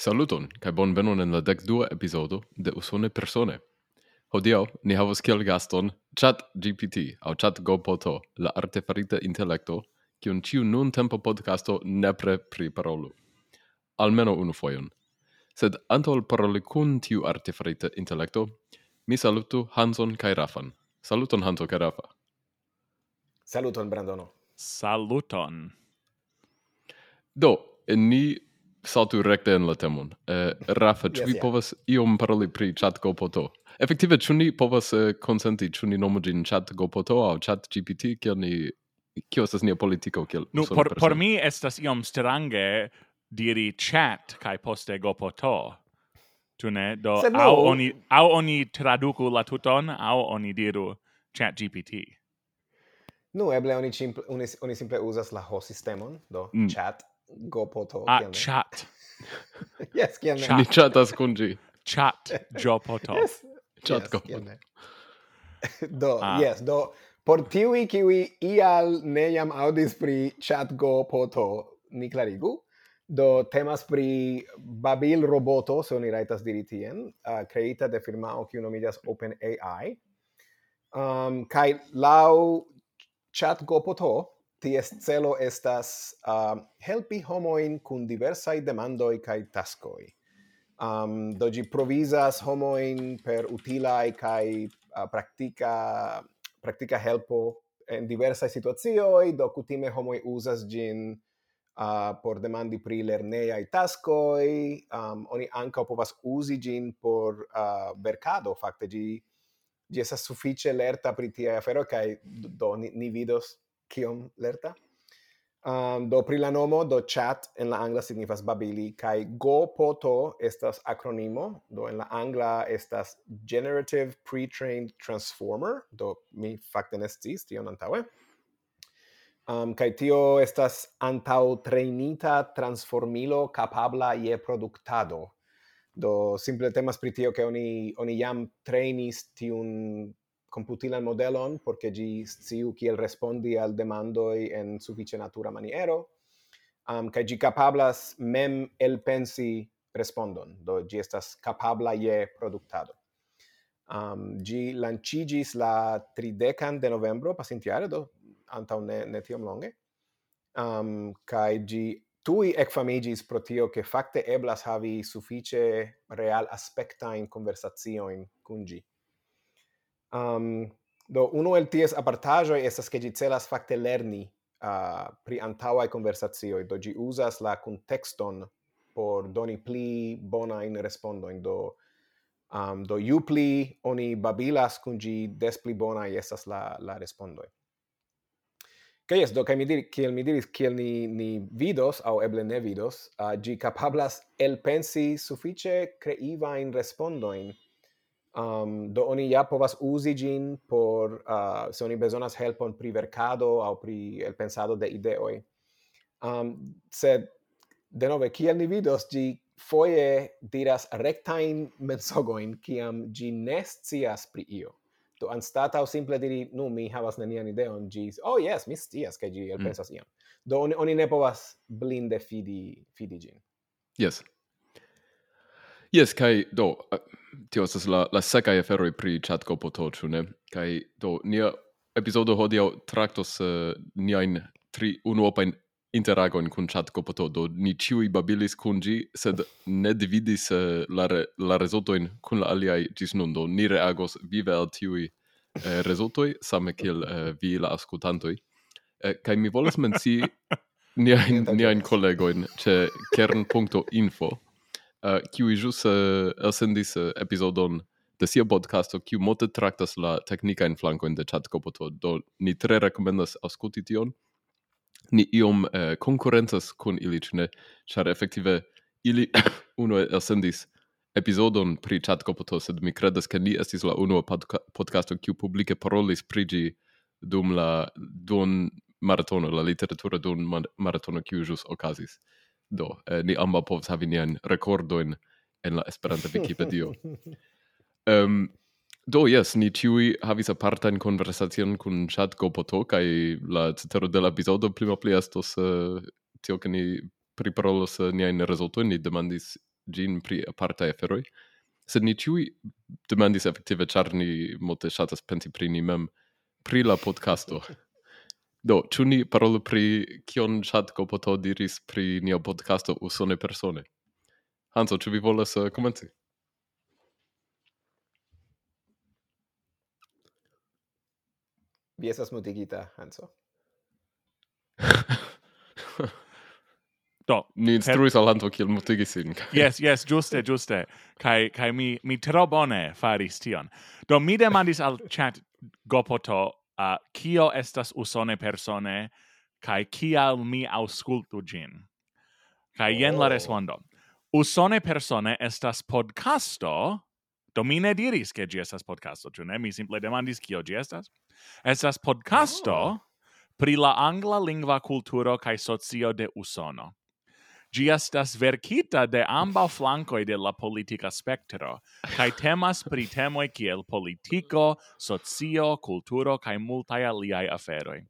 Saluton, kai bonvenon en la dua episodo de Usone Persone. Hodio, ni havas kiel gaston Chat GPT aŭ Chat Gopoto, la artefarita intelekto, kiun ciu nun tempo podcasto nepre priparolu. Almeno unu foion. Sed antol paroli kun tiu artefarita intelekto, mi salutu Hanson kaj Rafan. Saluton Hanso kaj Rafa. Saluton Brandono. Saluton. Do, ni saltu recte en la temon. Uh, Rafa, ĉu yes, vi yeah. povas iom paroli pri ChatGPT? Efektive, ĉu ni povas uh, konsenti, ĉu ni nomu ĝin ChatGPT aŭ ChatGPT, kiel ni kio estas nia politiko kiel Nu, por, por mi estas iom strange diri chat kaj poste gopoto. Tu ne? Do, no. au, oni, au oni traduku la tuton, au oni diru chat GPT. Nu, eble oni, simple, oni, oni simple uzas la ho sistemon, do mm. chat gopoto. Ah, kiam chat. yes, kiam ne. Ni chatas kun gi Chat gopoto. yes. Chat yes, gopoto. do, ah. yes, do por tiui kiwi ial ne jam audis pri chat gopoto, ni clarigu Do temas pri Babil roboto, se oni raitas diri tien, uh, creita de firmao kiu open ai Um, kai lau chat gopoto ties celo estas uh, helpi homoin kun diversai demandoi kai taskoi. Um, do gi provisas homoin per utilai kai uh, practica, practica helpo en diversai situazioi, do cutime homoi usas gin uh, por demandi pri lerneiai taskoi, um, oni anca povas usi gin por uh, vercado, facte gi, gi esas suffice lerta pri tiai afero, kai do ni, ni vidos kiom lerta. Um, do pri la nomo, do chat en la angla signifas babili, kai go poto estas acronimo, do en la angla estas Generative Pre-trained Transformer, do mi fakte ne sciis tion antaŭe. Um, kai tio estas antau trainita transformilo capabla je produktado. Do simple temas pri tio ke oni oni jam trainis tiun computilan modelon porque gi sciu kiel respondi al demandoi en suffice natura maniero um, kai gi capablas mem el pensi respondon do gi estas capabla je productado um, gi lancigis la 30 de novembro pasintiare do un ne, ne tiom longe um, kai gi tui ecfamigis pro tio che facte eblas havi suffice real aspecta in conversazioin cun gi. Um, do uno el ties apartajo estas ke gi celas fakte lerni uh, pri antaŭaj konversacioj, do gi uzas la kuntekston por doni pli bona in respondojn, do um, do ju pli oni babilas kun gi des pli bona estas la la respondoj. Ke jes, do kaj mi diris, kiel mi diris, kiel ni, ni vidos, au eble ne vidos, uh, ĝi kapablas elpensi creiva in respondoin, Um, do oni ja povas uzi gin por, uh, se oni bezonas helpon pri verkado au pri el pensado de ideoi. Um, sed, denove, kiel ni vidos, gi foje diras rectain mensogoin, kiam gi nescias pri io. Do anstatau simple diri, nu, mi havas nenian ideon, gi, oh yes, mi scias, ke gi el pensas mm. iam. Do oni, oni ne povas blinde fidi, fidi gin. Yes. Yes, kai, do, uh tio estas la, la secai aferoi pri chat copoto, ĉu ne? Kaj do, nia epizodo hodiaŭ traktos uh, niajn tri unuopajn interagon kun chat copoto, do ni ciui babilis kun gi, sed ne dividis uh, la, re, la resultoin kun la aliai gis nun, do ni reagos vive al tiui uh, eh, resultoi, same kiel uh, vi la ascoltantoi. Uh, kai mi volas menci niain, niain collegoin ce kern.info, kiu uh, jus uh, elsendis uh, episodon de sia podcasto kiu mote traktas la teknika in flanko in de chat kopoto do ni tre rekomendas aŭskulti tion. Ni iom uh, konkurencas kun ili ĉu ne? Ĉar efektive ili uno elsendis episodon pri chat kopoto sed mi kredas ke ni estis la unua podca podcasto kiu publike parolis pri ĝi dum la don maratono la literatura don maratono kiu ĵus okazis. Do, eh, ni amba povas havi nian rekordoin en la Esperanta Wikipedio. um, do, yes, ni ciui havis apartan conversacion kun chat gopoto, kai la cetero de la episodo plima pli estos uh, tio ke ni priparolos eh, uh, niain resultoin, ni demandis gin pri aparta aferoi, sed ni ciui demandis effektive, char ni multe shatas pensi pri ni mem, pri la podcasto. Do, ĉu ni parolu pri kion chatko Poto diris pri nia podcasto Usone Persone? Hanso, ĉu vi volas uh, komenci? Vi esas mutigita, Hanso. Do, ni instruis al Hanso kiel mutigi sin. yes, yes, juste, juste. Kai, kai mi, mi tro bone faris tion. Do, mi demandis al chat Gopoto uh, kio estas usone persone, kai kial mi auscultu gin. Kai jen oh. la respondo. Usone persone estas podcasto, do mi ne diris ke gi estas podcasto, ĉu ne? Mi simple demandis kio gi estas. Estas podcasto oh. pri la angla lingva kulturo kaj socio de Usono. Gi estas verkita de ambaŭ flankoj de la politika spektro, kaj temas pri temoj kiel politiko, socio, kulturo kaj multaj aliaj aferoj.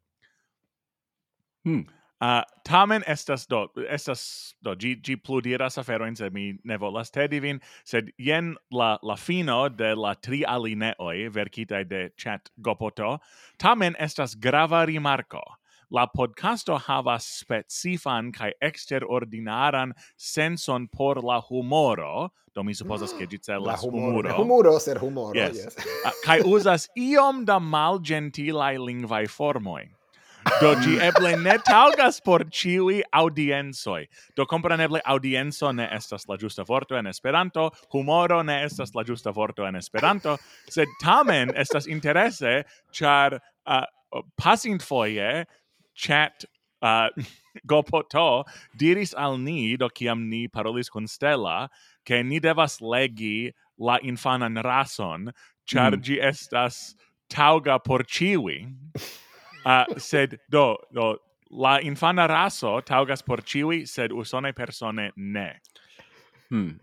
Hmm. Uh, tamen estas do estas do gi gi pludiras aferojn se mi ne volas tedi vin sed jen la la fino de la tri alineoj verkitaj de chat gopoto tamen estas grava rimarko la podcasto havas specifan kai extraordinaran senson por la humoro, do mi supposas ke ĝi mm, celas humoro. Humoro ser humoro, yes. yes. uh, kai uzas iom da malgentilaj lingvaj formoj. do gi eble ne taŭgas por ĉiuj aŭdiencoj. Do kompreneble aŭdienco ne estas la ĝusta vorto en Esperanto, humoro ne estas la ĝusta vorto en Esperanto, sed tamen estas interese ĉar uh, pasintfoje chat uh, Gopoto diris al ni, do ciam ni parolis con Stella, ke ni devas legi la infanan rason, char mm. gi estas tauga por ciui. Uh, sed, do, do, la infana raso taugas por ciui, sed usone persone ne. Hmm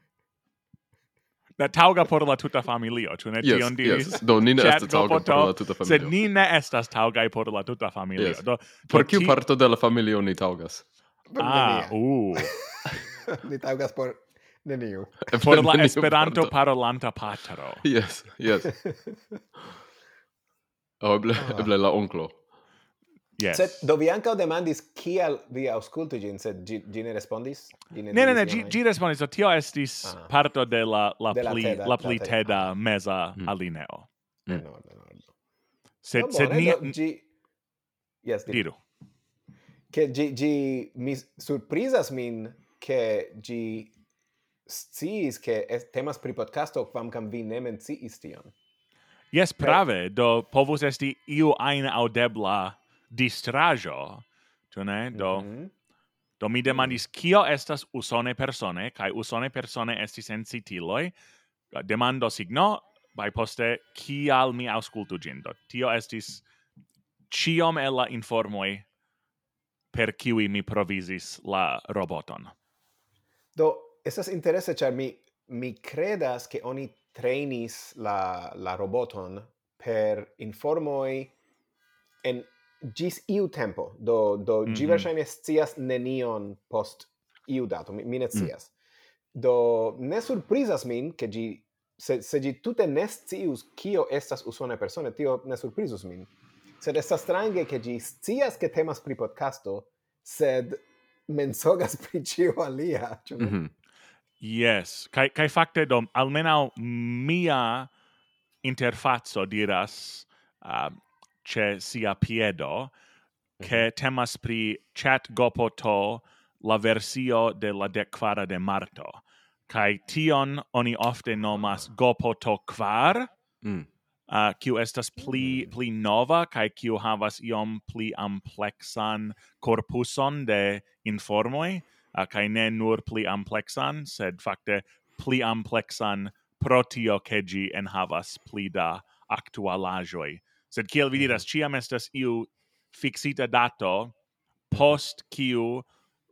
da tauga por la tuta familio, ĉu ne tion diris? Yes. Do ni ne estas tauga por la tuta familio. Sed ni ne estas taugaj por la tuta familio. Yes. Do, por kiu ti... parto de la familio ni taugas? Ah, u. Uh. ni taugas por neniu. Por la Esperanto parolanta patro. Yes, yes. oh, eble, ah. eble la onklo. Yes. Sed do vi ankaŭ demandis kial vi aŭskultu ĝin, sed ĝi, ĝi ne respondis? Ne, ne, ne, ne ĝi, ĝi respondis, do tio estis ah. parto de la, la, de pli, la teda, la pli teda ah. meza mm. alineo. Mm. No, no, no, ordo. Sed, no, sed ni... Do, ĝi... Yes, diru. Che gi, gi mi surprizas min che gi sciis che es, temas pri podcasto quamcam vi ne menciis tion. Yes, prave, do povus esti iu ain audebla distrajo, tu ne? Do, mm -hmm. do mi demandis, mm. kio estas usone persone, kai usone persone estis en citiloi, demando signo, bai poste, kial mi auscultu gin? Do, tio estis ciom el la informoi per kiwi mi provisis la roboton. Do, estas interesse, char mi, mi credas che oni trainis la, la roboton per informoi en gis iu tempo do do mm -hmm. gi verŝajne scias nenion post iu dato mi, mi ne mm. scias mm. do ne surprizas min ke gi se se gi tute ne scius kio estas usone persone tio ne surprizus min sed estas strange ke gi scias ke temas pri podcasto sed mensogas pri ĉio alia ĉu mm -hmm. yes kai kai fakte dom almenaŭ mia interfazzo diras uh, ce sia piedo, che mhm. temas pri chat gopoto la versio de la decquara de Marto. Kai tion oni ofte nomas gopoto quar, mm. uh, kiu estas pli, pli nova, kai kiu havas iom pli amplexan corpuson de informoi, uh, kai ne nur pli amplexan, sed fakte pli amplexan protio che gi en havas pli da actualajoi Sed kiel vi diras, mhm. ciam estas iu fixita dato post kiu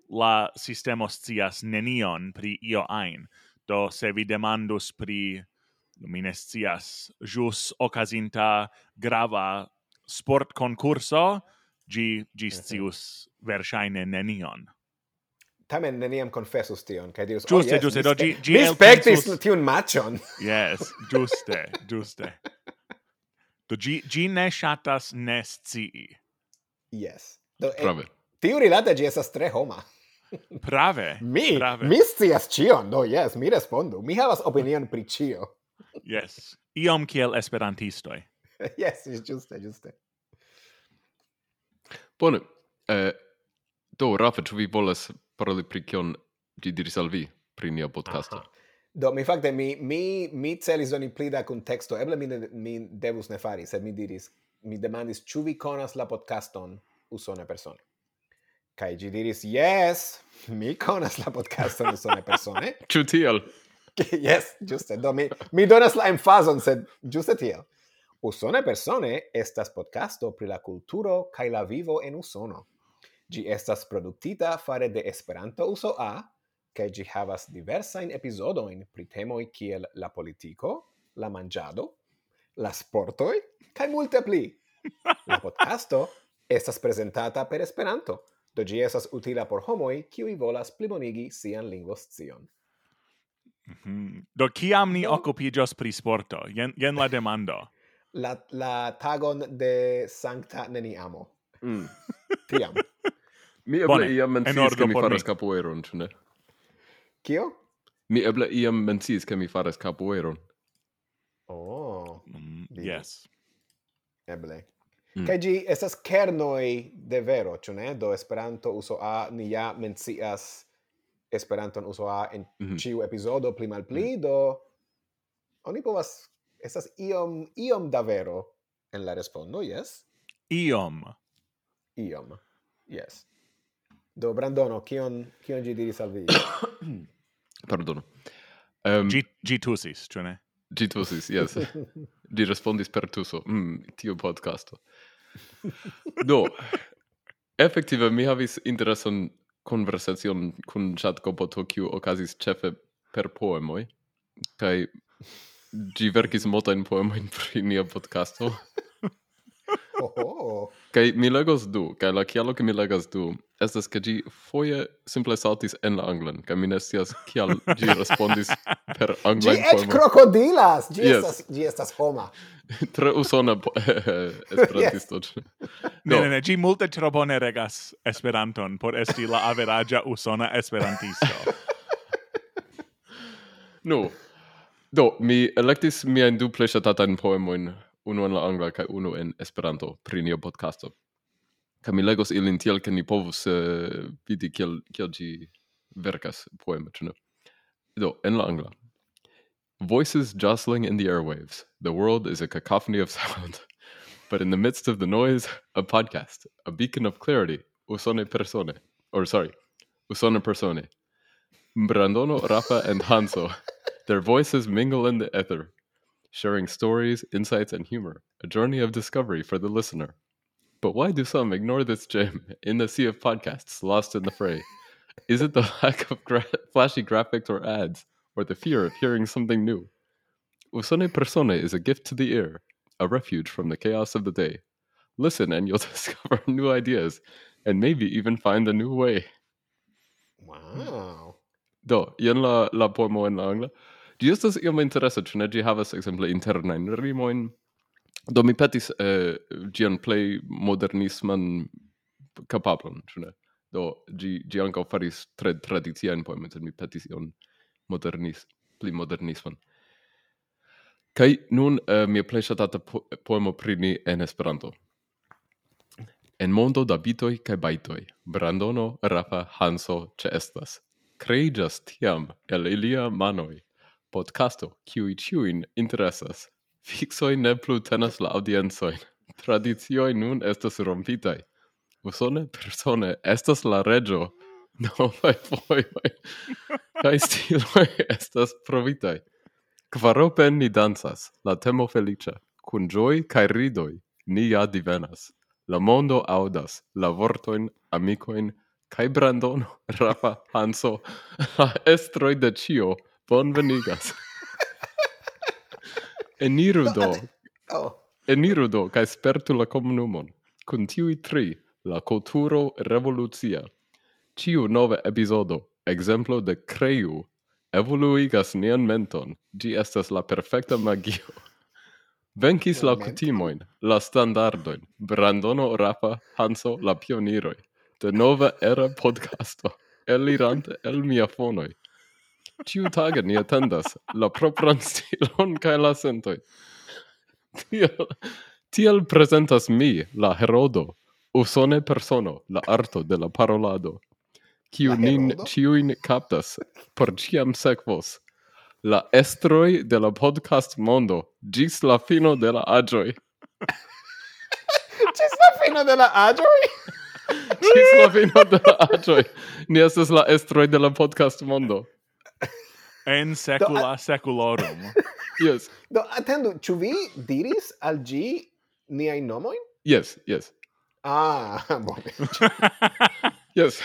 la sistemo scias nenion pri io ein Do se vi demandus pri mi ne scias jus ocasinta grava sport concurso gi gi scius mhm. verŝajne nenion tamen neniam confessus tion, kai dius, giuste, oh, yes, giuste, do, spe gi mi spectis tion matchon. yes, giuste, giuste. Do gi, gi ne shatas ne scii. Yes. Do, eh, Prave. E, tiu rilate gi esas tre homa. Prave. mi, Prave. mi scias cion, do yes, mi respondu. Mi havas opinion pri cio. yes. Iom kiel esperantistoi. yes, giuste, giuste. Bone. Eh, do, Rafa, ĉu vi volas paroli pri kion ĝi diris al vi pri nia podcasto? Aha. Do mi fakte mi mi mi celis doni pli da contexto. Eble mi ne, mi devus ne fari, sed mi diris mi demandis ĉu vi konas la podcaston usone persone. Kai gi diris yes, mi konas la podcaston usone persone. Ĉu tiel? yes, giuste. Do mi mi donas la emfazon, sed giuste tiel. Usone persone estas podcasto pri la kulturo kaj la vivo en Usono. Gi estas produktita fare de Esperanto Uso A che gi havas diversain episodoin pri temoi kiel la politico, la mangiado, la sportoi, kai multe pli. La podcasto estas presentata per Esperanto, do gi estas utila por homoi kiu volas plibonigi sian lingvoscion. Mm -hmm. Do kiam ni occupigios pri sporto? Jen, jen la demando. la, la tagon de Sancta Neniamo. Mm. Tiam. mi eble iam menciis, ke mi faras capoeiron, ne? Kio? Mi eble iam menciis, ke mi faras capoeiron. Oh. Mm, yes. Eble. Mm. Kaj ĝi estas kernoj de vero, ĉu ne? Do Esperanto uso A ni ja mencias Esperanton uso A en mm -hmm. ĉiu epizodo pli malpli, mm. do oni povas estas iom iom da vero en la respondo, yes? Iom. Iom. Yes. Do Brandono, kion kion ĝi diris al vi? Pardonu. Um, gi, ehm, gi tusis, cioè ne? Gi tusis, yes. gi respondis per tuso. Mm, tiu podcasto. Do, effektive mi havis interesan conversacion kun Chatko Boto, kiu okazis cefe per poemoi, kai gi verkis multajn poemojn pri nia podcasto. Oho. Kaj mi legos du, kaj la kialo ke mi legas du, estas ke ĝi foje simple saltis en la anglan, kaj mi ne scias kial ĝi respondis per anglan formo. Ĝi eĉ krokodilas, ĝi yes. estas, ĝi estas homa. Tre usona esperantisto. yes. No. Ne, ne, ne, ĝi multe tro bone regas Esperanton por esti la averaĝa usona esperantisto. no, Do, mi electis miain du plei shatatain poemoin unu en la angla kaj unu en Esperanto pri nia podcasto. Kaj mi legos ilin tiel ke ni povus uh, vidi kiel kiel ĝi verkas poeme, ĉu ne? Do, en la angla. Voices jostling in the airwaves. The world is a cacophony of sound. But in the midst of the noise, a podcast, a beacon of clarity, usone persone. Or sorry, usone persone. Brandono, Rafa, and Hanso. Their voices mingle in the ether, sharing stories, insights, and humor, a journey of discovery for the listener. But why do some ignore this gem in the sea of podcasts lost in the fray? Is it the lack of gra- flashy graphics or ads, or the fear of hearing something new? Usone Persone is a gift to the ear, a refuge from the chaos of the day. Listen and you'll discover new ideas, and maybe even find a new way. Wow. Do, jen la, la poemo en la angla. Ĝi estas iom interesa, ĉu ne? Ĝi havas ekzemple internajn rimojn. Do mi petis eh, ĝian plej modernisman kapablon, ĉu ne? Do ĝi ĝi ankaŭ faris tre tradiciajn poemojn, sed mi petis ion modernis, pli modernisman. Kaj nun eh, mia plej ŝatata po poemo pri ni en Esperanto. En mondo da bitoj kaj bajtoj, Brandono, Rafa, Hanso ĉeestas. Kreiĝas tiam el ilia manoj podcasto, kiui ciuin interesas. Fixoi ne plu tenas la audiencojn. Tradicioj nun estas rompitaj. Usone persone estas la reĝo. Novaj vojoj kaj stiloj estas provitaj. Kvarope ni dancas, la temo feliĉa, kun ĝoj kaj ridoj ni ja divenas. La mondo audas, la vortojn, amicoin, kaj Brandono, Rafa, Hanso, la estroj de ĉio, Bonvenigas. Eniru do. Oh. Eniru do, cae spertu la comunumon. Cun tiui tri, la culturo revolucia. Ciu nove episodo, exemplo de creu, evoluigas nian menton. Gi estas la perfecta magio. Venkis la kutimoin, la standardoin, Brandono Rafa, Hanso, la pioniroi. De nova era podcasto, elirante el mia fonoi. Ciu tage ni attendas la propran stilon kaj la sentoj. Tiel, tiel presentas mi la Herodo, usone persono, la arto de la parolado, kiu nin ciuin captas por ciam sekvos la estroi de la podcast mondo gis la fino de la agioi. gis la fino de la agioi? gis la fino de la agioi. Ni estes la estroi de la podcast mondo en secula do, seculorum. yes. Do atendu, ĉu vi diris al ĝi niaj nomoin? Yes, yes. Ah, bone. yes.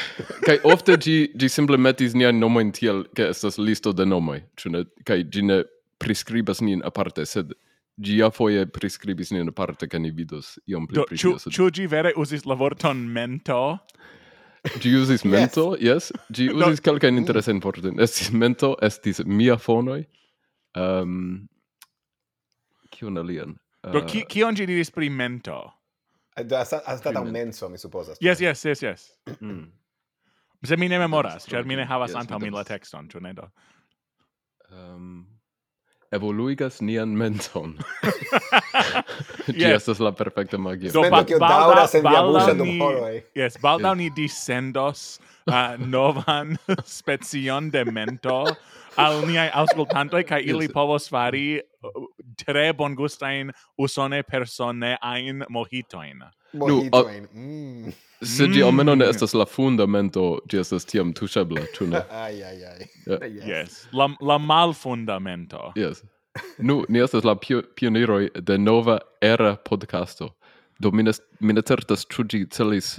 Kai ofte ĝi ĝi simple metis niajn nomojn tiel ke estas listo de nomoj, ĉu ne? Kai ĝi ne priskribas nin aparte, sed Gia ja foie prescribis nin parte, ca ni vidos iom pli priscribas. Ciu gi vere usis la vorton mento? Gi usis mento, yes. Gi yes. usis no. calcain interesen vorten. Estis mento, estis mia fonoi. Um, ehm, Cion alien? Do, eh, ki, kion gi diris pri mento? Eh, Anstataŭ menso, mi supposas. Yes, yes, yes, yes. Mm. Se mi ne memoras, cer mi ne havas yes, antaŭ mi la texton, tu ne do? Um, evoluigas nian menson. Ĝi yes. estas la perfekta magio. Do, ba, balda, balda ni, yes, baldaŭ yes. ni disendos uh, novan specion de mento al niai auscultantoi, kai ili yes. povos fari uh, tre bongustain usone persone ein mojitoin. Mojitoin. Nu, mm. Se mm. gi almeno ne estas la fundamento, gi estas tiam tuŝebla, tu ne? ai, ai, ai. Yeah. Yes. yes. La, la malfundamento. Yes. Nu, ni estas la pio, de nova era podcasto. Do mine, certas ĉu ĝi celis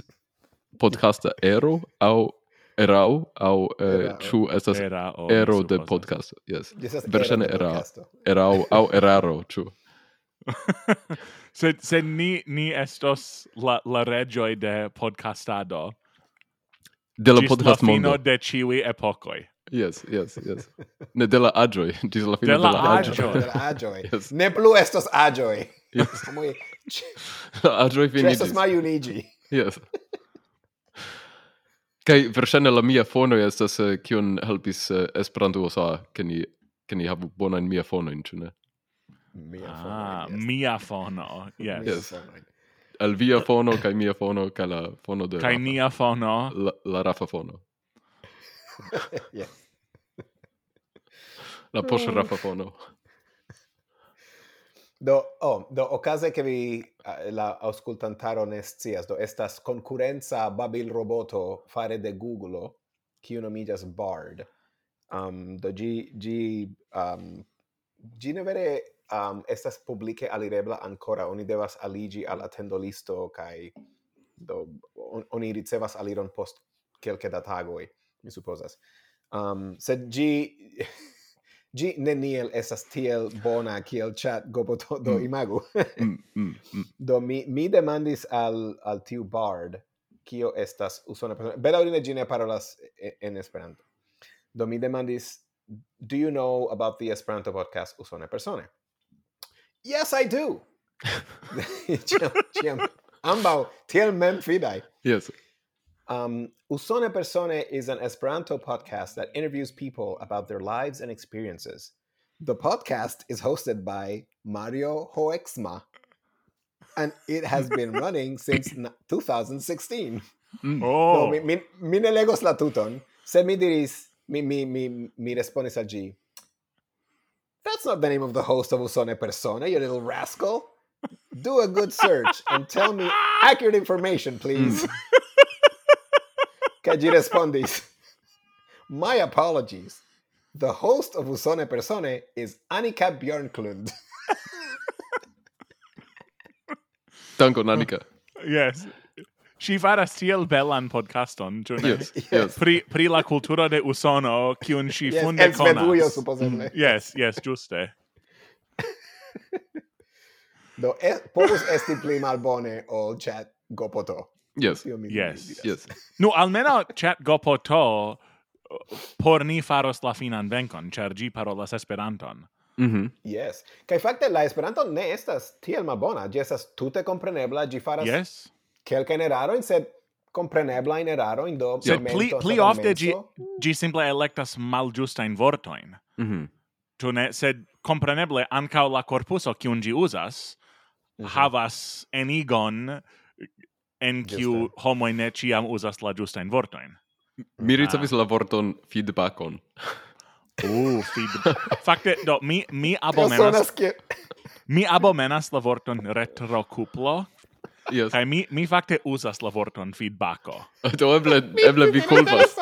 podcasta ero au erao au eh, chu estas erao, ero de podcast yes versene era, erao au eraro chu se se ni, ni estos la, la regio de podcastado. De la podcast mondo. la fino de chiwi epokoi Yes, yes, yes. Ne de la agioi, gis la fino de la, de agioi. De la agioi. yes. Ne plu estos agioi. Yes. Muy... agioi estos Cestas maiunigi. Yes. Kai versene la mia fono estas eh, kiun uh, helpis eh, uh, Esperanto sa ke ni ke ni havu bonan mia fono in, tune? Mia ah, fono. Mia fono. Yes. yes. Al via fono kai mia fono kai la fono de Kai nia fono. La, la Rafa fono. yes. La posh Rafa fono. Do, oh, do ocase che vi la auscultantaro ne scias, do estas concurrenza Babil roboto fare de Google, qui uno migas Bard. Um, do gi gi um, gi ne vere um, estas publike alirebla ancora. Oni devas aligi al attendolisto kai do on, oni ricevas aliron post kelke da tagoi, mi supposas. Um, sed gi gi neniel esas tiel bona kiel chat goboto do mm. imagu. Mm, mm, mm, do mi mi demandis al al tiu bard kio estas usona persona. Bedaŭrinde ĝi ne parolas en Esperanto. Do mi demandis do you know about the Esperanto podcast usona persone? Yes, I do. ciam, ciam, ambau, tiel mem fidai. Yes. Um, Usone Persone is an Esperanto podcast that interviews people about their lives and experiences. The podcast is hosted by Mario Hoexma, and it has been running since 2016. Mm. Oh. No, mi, mi, mi ne legos la tuton. Se mi diris, mi, mi, mi, mi respondis al G. That's not the name of the host of Usone Persona, you little rascal. Do a good search and tell me accurate information, please. Mm. Kaj respondis, My apologies. The host of Usone Persone is Annika Björnklund. Dankon, Annika. Yes. si faras tiel belan podcaston, ĉu? Yes, yes. Pri, pri la kulturo de Usono, kiun si yes, funde ex konas. Bebujo, supozeble. Mm, yes, yes, ĝuste. Do, e, povus esti pli malbone ol chat Gopoto. Yes. Yes. Yes. Nu, almeno chat Gopoto por ni faros la finan venkon, char gi parolas Esperanton. Mm. Yes. Kai fakte la Esperanto ne estas tiel malbona, ĝi estas tute komprenebla, ĝi faras Yes kelka eraro in sed comprenebla in eraro in do sed pli pli ofte gi gi simple electas maljusta in vortoin mm -hmm. tu ne sed compreneble ankaŭ la corpuso kiun gi uzas mm -hmm. havas enigon en kiu homoj ne ĉiam uzas la ĝustajn vortojn. Mi ricevis ah. la vorton feedbackon. Uh, feed. Fakte, do, mi, mi abomenas... mi abomenas la vorton retrokuplo, Yes. Kai mi mi fakte uzas la vorton feedbacko. Do eble eble vi kulpas.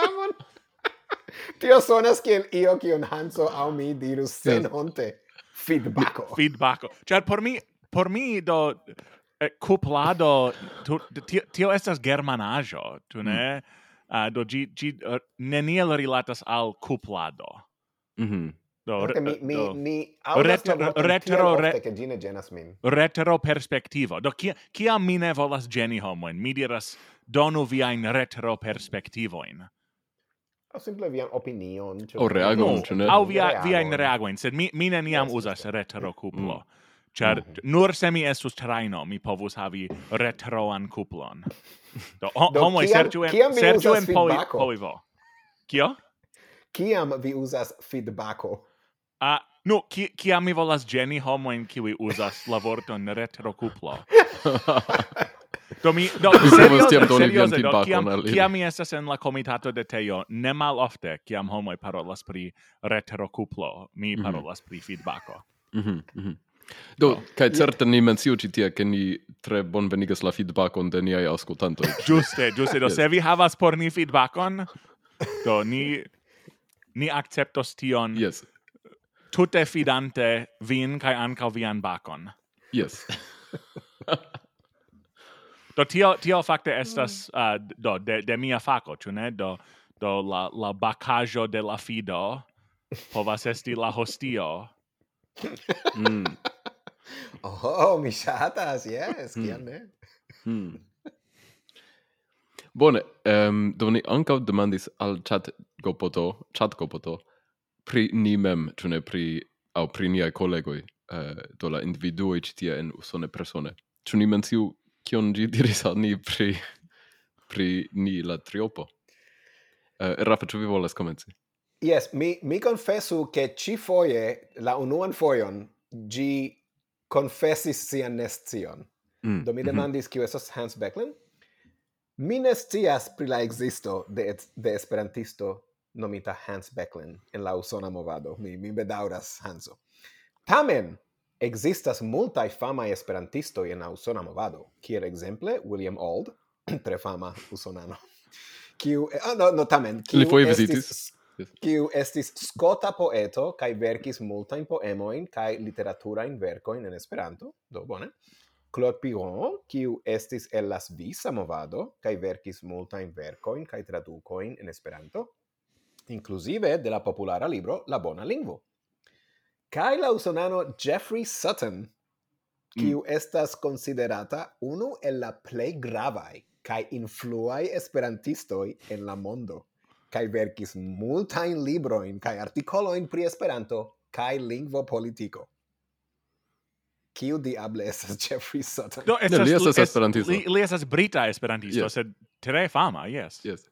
Tio sonas kiel io kiun Hanso aŭ mi dirus sen honte. Feedbacko. Feedbacko. Ĉar por mi por mi do eh, kuplado tu, tio, tio estas germanaĵo, tu mm. ne? Mm. Uh, do gi, gi uh, eh, neniel rilatas al kuplado. Mhm. Mm No, re, mi, mi, no. mi retro, retro, re, genas min. Retro perspectivo. Do, kia, kia mi ne volas geni homoin? Mi diras, donu viain retro perspectivoin. O simple vian opinion. Cioè, o reagon, no, ne? Au via, viain reagoin, sed mi, mi neniam yes, usas retro cuplo. Mm. Char, mm -hmm. nur se mi estus traino, mi povus havi retroan cuplon. Do, ho, Do homoi, sergiu en, sergiu en poi, poi. Kio? Kiam vi usas feedbacko? A nu, ki ki mi volas geni homo in kiwi uzas la vorton retrocuplo. do mi do serioze, serioze, do kiam, kiam mi estas en la comitato de teo, ne mal ofte kiam homoj parolas pri retrocuplo, mi mhm. parolas mm -hmm. pri feedbacko. Mm mhm mm. Do, no. kai certe ni mencio ci tie, che ni tre bon venigas la feedbackon de niai auscultantoi. Giuste, giuste. Do, yes. se vi havas por ni feedbackon, do, ni, ni acceptos tion yes tutte fidante vin kai ankaŭ vian bakon. Yes. do tio tio fakte estas uh, do de, de mia fako, ĉu ne? Do do la la bakaĵo de la fido povas esti la hostio. mm. Oh, mi ŝatas, yes, kial mm. ne? Mm. Bone, ehm um, do ni ankaŭ demandis al chat gopoto, chat gopoto, pri ni mem, ĉu ne pri aŭ pri niaj kolegoj, uh, do la individuoj ĉi tie en usone persone. Ĉu ni menciu kion ĝi diris al ni pri pri ni la triopo? Uh, Rafa, ĉu vi volas komenci? Yes, mi, mi confessu che ci foie, la unuan foion, gi confessis sian nestion. Mm. Do mi mhm. demandis, mm -hmm. esos Hans Becklin? Mi nestias pri la existo de, de esperantisto nomita Hans Becklin en la usona movado. Mi, mi bedauras, Hanso. Tamen, existas multaj famaj esperantistoj en la usona movado, kiel exemple William Auld, tre fama usonano, kiu, eh, ah, no, no, tamen, kiu Li foje vizitis. Kiu estis skota poeto kaj verkis multajn poemojn kaj literaturajn verkojn en Esperanto, do bone. Claude Piron, kiu estis el la svisa movado kaj verkis multajn verkojn kaj tradukojn en Esperanto inclusive de la populara libro La Bona Lingvo. Kai la usonano Jeffrey Sutton, kiu mm. estas considerata unu el la plej gravaj kaj influaj esperantistoj en la mondo kaj verkis multajn librojn kaj artikolojn pri Esperanto kaj lingvo politico. Kiu diable estas Jeffrey Sutton? Do, estas, no, li estas esperantisto. Li, li estas brita esperantisto, yes. sed tre fama, yes. Yes.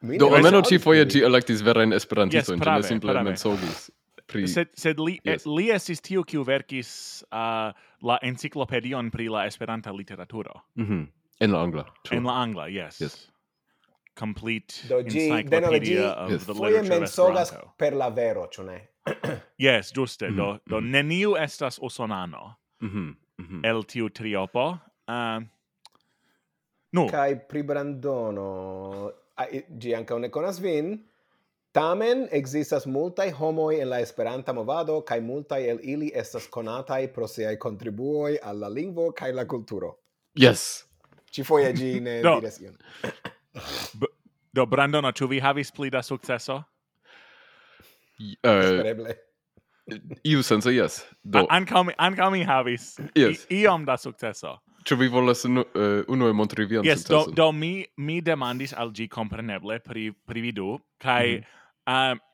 Do almeno ci foje ci electis verajn esperantisto yes, ne simple mensogis. Pri... Sed, sed li, yes. li estis tiu kiu verkis uh, la enciklopedion pri la esperanta literaturo. Mm -hmm. En la angla. True. En la angla, yes. yes. Complete Do, gi, encyclopedia of yes. the literature mensogas per la vero, ĉu ne? yes, giuste. Mm -hmm. Do, mhm, do mm -hmm. neniu estas usonano mm -hmm. Mm -hmm. el tiu triopo. Uh, Nu. Kai pri Brandono gi ankaŭ ne konas vin, Tamen existas multaj homoj en la Esperanta movado kaj multaj el ili estas konataj pro siaj kontribuoj al la lingvo kaj la kulturo. Yes. Ĉi foje ĝi ne do, diras ion. do Brandon, ĉu vi havis pli da sukceso? Eh, Espereble. Uh, iu sense, yes. Do. Ankaŭ mi, ankaŭ mi havis yes. I, iom da sukceso. Ĉu vi volas unu, eh, uh, unue montri vian yes, do, do mi, mi demandis al ĝi kompreneble pri, pri vidu, kai... kaj... Mm. Um,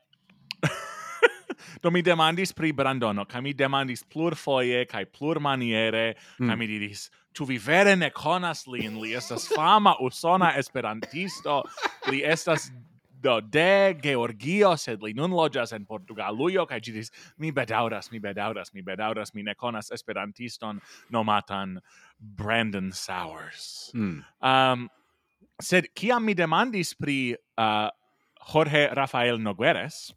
do mi demandis pri Brandono, kaj mi demandis plurfoje kaj plurmaniere, mm. kaj mhm. mi diris, ĉu vi vere ne konas lin? Li estas fama usona esperantisto, li estas do, de Georgio, sed li nun loĝas en Portugalujo, kaj ĝi diris, mi bedaŭras, mi bedaŭras, mi bedaŭras, mi ne konas esperantiston nomatan Brandon Sowers. Mm. Um, sed kiam mi demandis pri uh, Jorge Rafael Nogueres,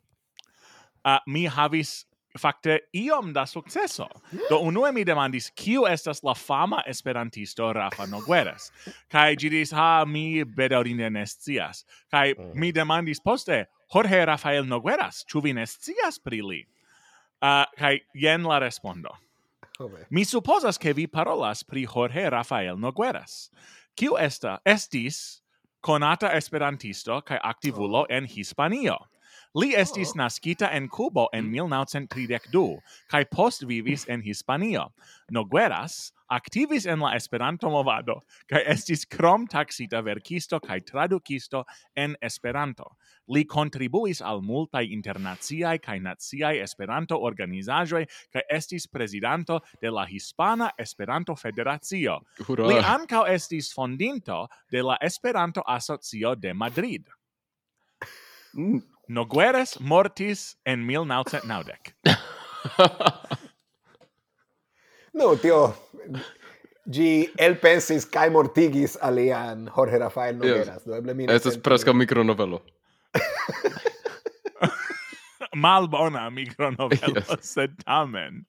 uh, mi havis fakte iom da successo. Do unue mi demandis, kiu estas la fama esperantisto Rafa Nogueras? Kai ĝi diris, ha, mi bedaurine nescias. Kai mm. mi demandis poste, Jorge Rafael Nogueras, ĉu vi nescias pri li? Uh, kai jen la respondo. Okay. Mi supposas ke vi parolas pri Jorge Rafael Nogueras. Kiu esta estis konata esperantisto kai aktivulo oh. en Hispanio. Li estis oh. naskita en Cubo en 1932 kaj post vivis en Hispanio. Nogueras aktivis en la Esperanto movado kaj estis krom taksita verkisto kaj tradukisto en Esperanto. Li kontribuis al multaj internaciaj kaj naciaj Esperanto organizaĵoj kaj estis prezidanto de la Hispana Esperanto Federacio. Hurra. Li ankaŭ estis fondinto de la Esperanto Asocio de Madrid. Mm. Nogueres mortis en 1990. no, tio, gi el pensis kai mortigis alian Jorge Rafael Nogueras. Yes. Do eble mi ne. Estas preskaŭ mikronovelo. Malbona micronovelo, yes. sed tamen.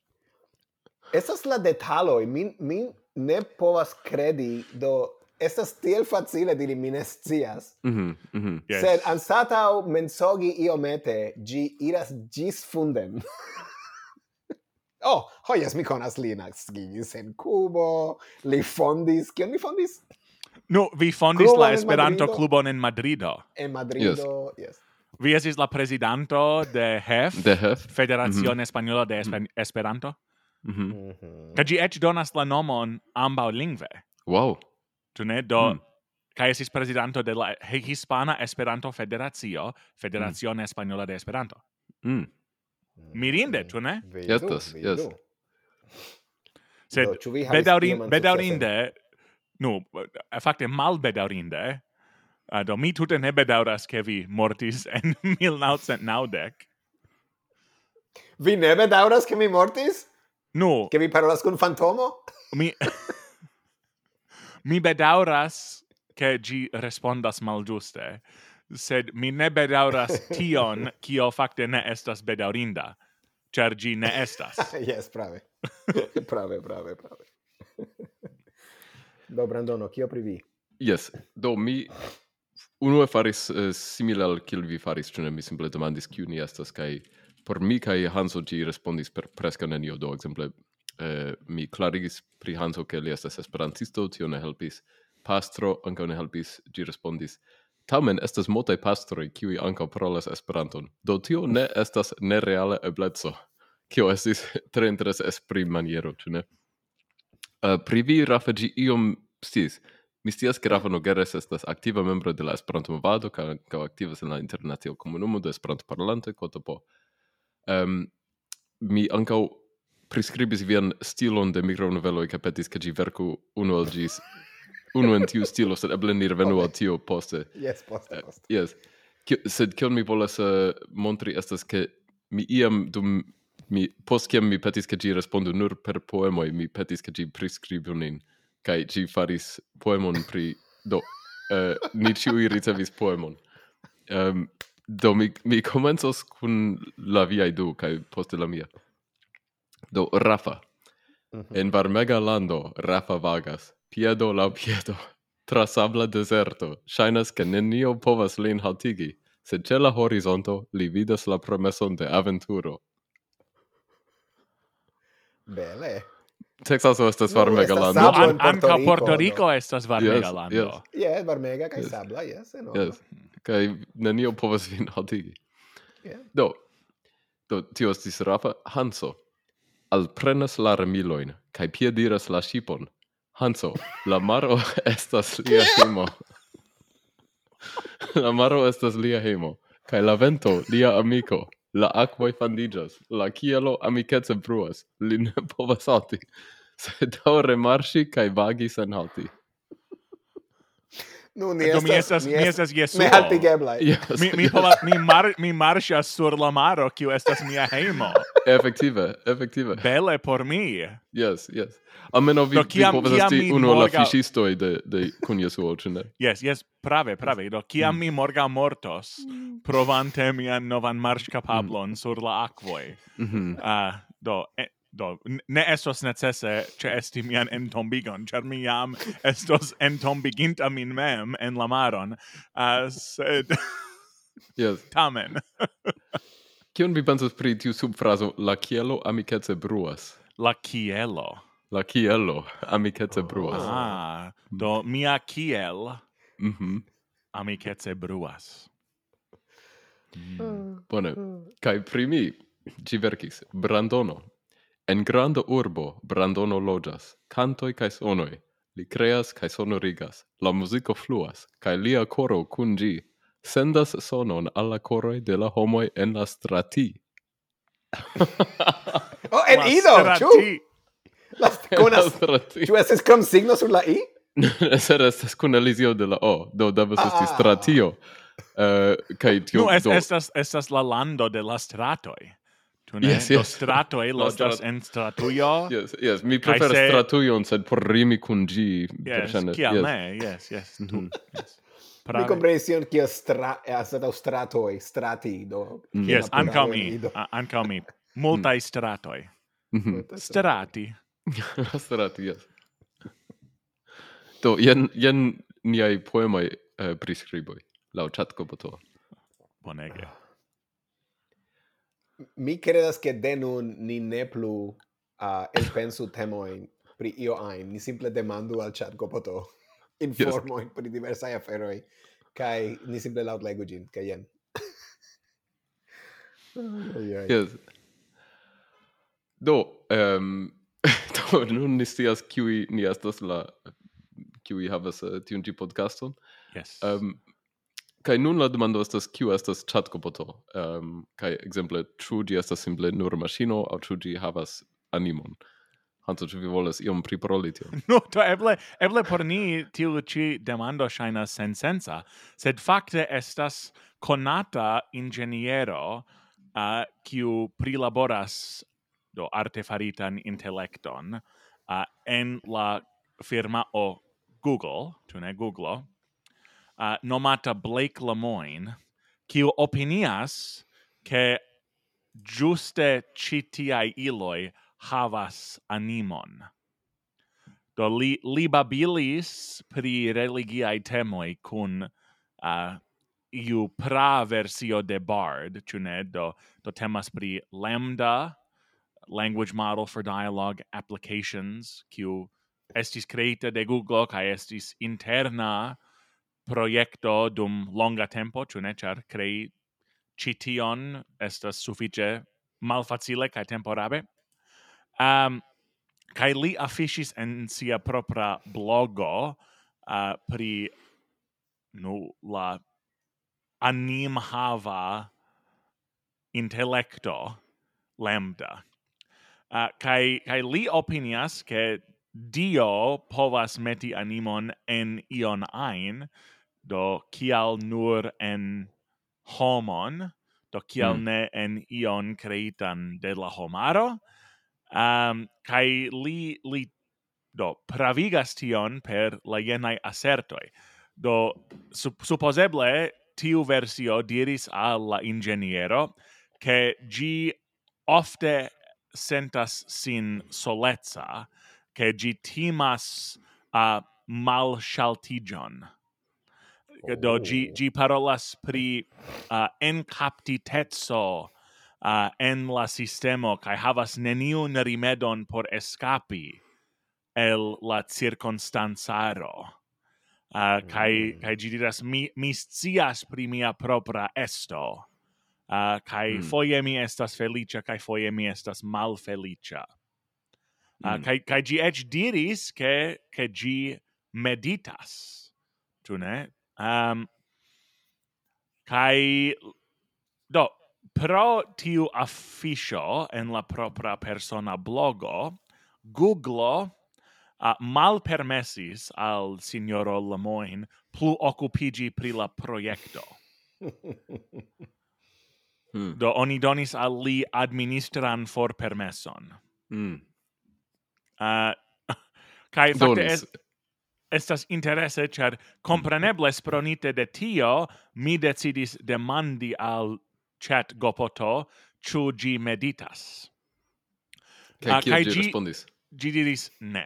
Estas la detalo, min min ne povas credi, do estas tiel facile diri mi Mhm. scias. Mm -hmm, mm. Yes. Sed anstataŭ mensogi iomete, gi iras gis funden. oh, ho yes, mi conas Linux gigis en cubo, li fondis, kion li fondis? No, vi fondis Clubon la Esperanto Clubon en Madrido. En Madrido, yes. yes. Vi esis la presidanto de HEF, de HEF. Federacion mm -hmm. Española de mhm. Esper Esperanto. Mm -hmm. Mm -hmm. Donas la nomon ambaŭ lingve. Wow tu ne? Do mm. kai esis prezidanto de la Hispana Esperanto Federacio, Federazione mm. Española de Esperanto. Mm. Mirinde, tu ne? Yes, yes. Sed bedaurin, bedaurinde, nu, fakte malbedaurinde, uh, do mi tute ne bedauras ke vi mortis en 1990. Vi ne bedauras ke mi mortis? Nu. Ke vi parolas kun fantomo? Mi... mi bedauras che gi respondas malgiuste, sed mi ne bedauras tion kio fakte ne estas bedaurinda, ĉar gi ne estas. yes, prave. prave, prave, prave. do Brandono, kio pri vi? Yes, do mi unue faris uh, simile al kiel vi faris, ĉu ne mi simple demandis kiu ni estas kaj por mi kaj Hanso gi respondis per preskaŭ nenio, do ekzemple eh, mi clarigis pri Hanso che li estas esperantisto, tio ne helpis pastro, ankaŭ ne helpis, ĝi respondis Tamen estas multaj pastroj kiuj ankaŭ parolas Esperanton. Do tio ne estas nereala ebleco, kio estis tre interesa esprim-maniero, ĉu ne? Uh, pri vi, Rafa, ĝi iom stis, Mi scias ke Rafa Nogueres estas aktiva membro de la Esperanto-movado kaj ankaŭ aktivas en la internacia komunumo de Esperanto-parolantoj Kotopo. Um, mi ankaŭ prescribis vian stilon de micronoveloi ca petis ca gi verku unu al gis unu en tiu stilo, sed eble ni revenu al tio poste. Yes, poste, eh, poste. Uh, yes. Ki, sed kion mi volas uh, montri estas ke mi iam dum mi post kiam mi petis ca gi respondu nur per poemoi, mi petis ca gi prescribu nin kaj gi faris poemon pri do uh, ni ciui ricevis poemon. Um, do mi mi comenzos kun la viai du kai poste la mia. Do Rafa. Mm -hmm. En varmega lando Rafa vagas, piedo la piedo, tra sabla deserto. shainas ke nenio povas lin haltigi, sed ce la horizonto li vidas la promeson de aventuro. Bele. Texaso estas varmega no, lando. An anca Puerto Rico no? estas varmega yes, lando. Yes. Yeah, varmega kai yes. sabla, yes, No. Yes. kai nenio povas lin haltigi. Yeah. Do, do tio estis Rafa Hanso alprenas la remiloin, cae piediras la shipon. Hanso, la maro estas lia hemo. la maro estas lia hemo, cae la vento lia amico. La aquae fandigas, la cielo amicetse bruas, li ne povas halti, se daure marsi cae vagi sen halti. Nu, ni estas, mi estas, mi estas Jesuo. Mi haltigeblaj. Yes, mi, mi. Pola, mi, mar, mi marŝas sur la maro, kiu estas mia heimo. Efektive, efektive. Bele por mi. Yes, yes. Ameno vi, Do, kiam, vi povas esti unu morga... la fisistoi de, de kun Jesuo, ĉu ne? Yes, yes, prave, prave. Do, kiam mm. mi morga mortos, mm. provante mian novan marŝkapablon mm. sur la aquoi, mm -hmm. uh, ah, do, e, do ne estos necesse ĉe esti mian entombigon char mi jam estos entombiginta min mem en la maron uh, sed yes. tamen. Kion vi pensas pri tiu subfrazo la kielo amikece bruas la kielo. La kielo amikece ah, bruas. ah do mia kiel mhm mm bruas. Mm. mm bone. kai kaj pri mi verkis brandono En granda urbo Brandono loĝas, kantoj kaj sonoj. Li kreas kaj sonorigas, la muziko fluas, kaj lia koro kun ĝi sendas sonon al la koroj de la homoj en la strati. oh, en ido, ĉu? La strati. Ĉu estas krom signo sur la i? Ser estas kun elizio de la o, do devas esti ah. stratio. Uh, kaj tio, no, es, estas, estas la lando de la stratoj. Tu ne? Yes, yes. Do stratoi strat... en stratujo. Yes, yes. Mi preferas se... stratujon, sed por rimi kun gi. Yes, kial yes. ne? Yes, yes. Tu, mhm. mm -hmm. yes. Prave. Mi comprenis tion kia stra asetaŭ stratoj, strati do. Mm. Yes, ankaŭ mi, ankaŭ mi. Multaj stratoj. Mm -hmm. Strati. strati, yes. Do, jen, jen niai poemai uh, eh, priscriboi, lau chatco botoa. Bonege mi credas che de nun ni ne plu uh, elpensu temoin pri io ain. Ni simple demandu al chat gopoto informoin yes. pri diversa aferoi kai ni simple laut legu gin, kai jen. yes. Do, um, do, nun ni stias kiui ni estas la kiui havas uh, tiun gi podcaston. Yes. Um, kai nun la demando estas kiu estas chatkoboto ehm um, kai ekzemple ĉu ĝi estas simple nur maŝino aŭ ĉu ĝi havas animon Hanto, ĉu vi volas iom priparoli tion? No, to eble, eble por ni tiu ĉi demando ŝajnas sensenca, sed fakte estas konata ingeniero uh, kiu prilaboras do artefaritan intelekton uh, en la firma o Google, tu ne Google, uh, nomata Blake Lemoyne, kiu opinias che giuste citiai iloi havas animon. Do li, li babilis pri religiae temoi cun uh, iu pra versio de Bard, ĉu ne? Do, do temas pri Lambda, language model for dialogue applications, kiu estis creita de Google kaj estis interna projekto dum longa tempo, ĉu ne, ĉar crei ĉi tion estas sufiĉe malfacile kaj temporabe. Um, kai li afiŝis en sia propra blogo uh, pri nu la anim hava intellecto lambda. Uh, kai kai li opinias ke Dio povas meti animon en ion ein, do kial nur en homon, do kial mm. ne en ion creitan de la homaro, um, kai li, li do pravigas tion per yenai asertoi. Do, sup supposeble, tiu versio diris al la ingeniero che gi ofte sentas sin solezza, che gi timas a uh, mal shaltigion do gi oh. gi parolas pri uh, encaptitezo uh, en la sistemo kai havas neniun rimedon por escapi el la circunstanzaro. Uh, kai kai mm. gi diras mi mi scias pri mia propra esto. Uh, kai mm. foje mi estas felicia kai foje mi estas malfelicia. Uh, mm. kai kai gi ech diris ke ke gi meditas. Tu ne? Um, kai do pro tiu afficio en la propra persona blogo Google uh, malpermesis al signoro Lemoine plu occupigi pri la proiecto. hmm. Do oni donis al li administran for permesson. Mm. Uh, kai fakte estas interesse, char compreneble spronite de tio, mi decidis demandi al chat gopoto, chu gi meditas. Kaj ah, kiel gi respondis? Gi diris ne.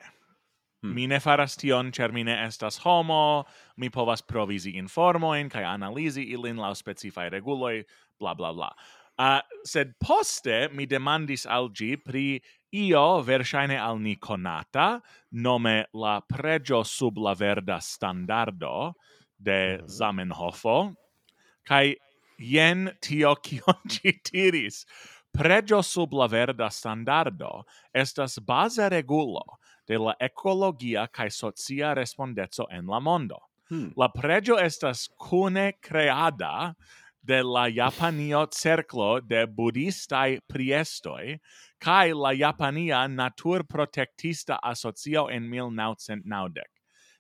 Hmm. Mi ne faras tion, ĉar mi ne estas homo, mi povas provizi informojn kai analizi ilin la specifai reguloi bla bla bla. Uh, sed poste mi demandis al gi pri io versaine al ni conata, nome la pregio sub la verda standardo de mhm. Zamenhofo, kai jen tio kion gi tiris. Pregio sub la verda standardo estas baza regulo de la ecologia kai socia respondezo en la mondo. Hmm. La pregio estas cune creada de la Japanio Cerclo de Budistai Priestoi kai la Japania Natur Protectista Asocio en 1990.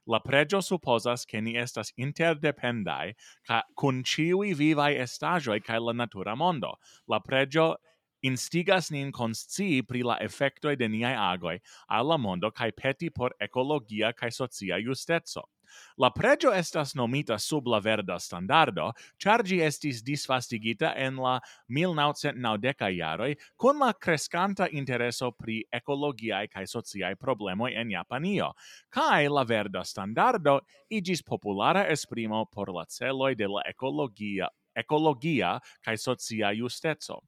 La pregio supposas che ni estas interdependai ca, cun ciui vivai estagioi kai la natura mondo. La pregio instigas nin conscii pri la effectoi de niai agoi alla mondo kai peti por ecologia kai socia justezzo. La pregio estas nomita sub la verda standardo, ĉar ĝi estis disvastigita en la 1990 jaroj kun la crescanta intereso pri ecologiae kaj sociaj problemoj en Japanio, kaj la verda standardo igis populara esprimo por la celoj de la ecologia ecologia kaj socia justeco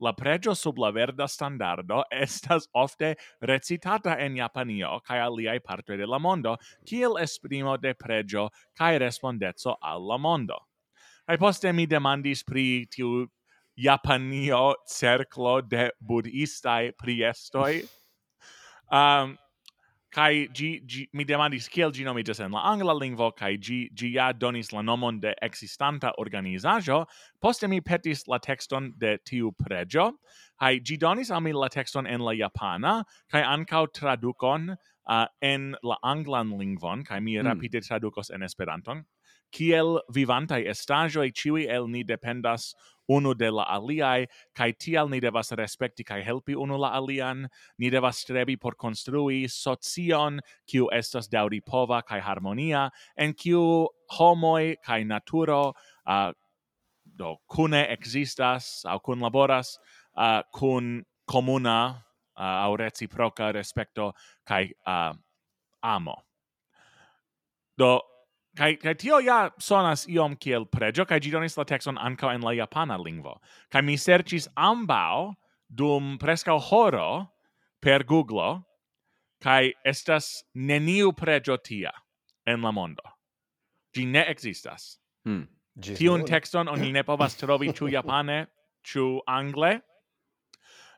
la pregio sub la verda standardo estas ofte recitata en Japanio kaj aliaj partoj de la mondo kiel esprimo de pregio kaj respondeco al la mondo. Kaj poste mi demandis pri tiu Japanio cerclo de budistaj priestoi. Um, kai gi, gi mi demandis kiel gi nomiĝas en la angla lingvo? Kai gi gi ja donis la nomon de existanta organizajo poste mi petis la tekston de tiu pregio kai gi donis al mi la tekston en la japana kai ankaŭ tradukon uh, en la anglan lingvon kai mi mm. rapide tradukos en Esperanton kiel vivantai estagioi ciui el ni dependas unu de la aliai, kai tial ni devas respekti kai helpi unu la alian, ni devas strebi por construi socion, kiu estas dauri pova kai harmonia, en kiu homoi kai naturo uh, do cune existas au cun laboras uh, cun comuna uh, au reciproca respecto kai uh, amo. Do Kai kai tio ja sonas iom kiel pregio kai gidonis la texton anka en la japana lingvo. Kai mi serchis ambao dum preskaŭ horo per Google kai estas neniu pregio tia en la mondo. Gi ne existas Hmm. Tiun texton oni ne povas trovi ĉu japane, ĉu angle.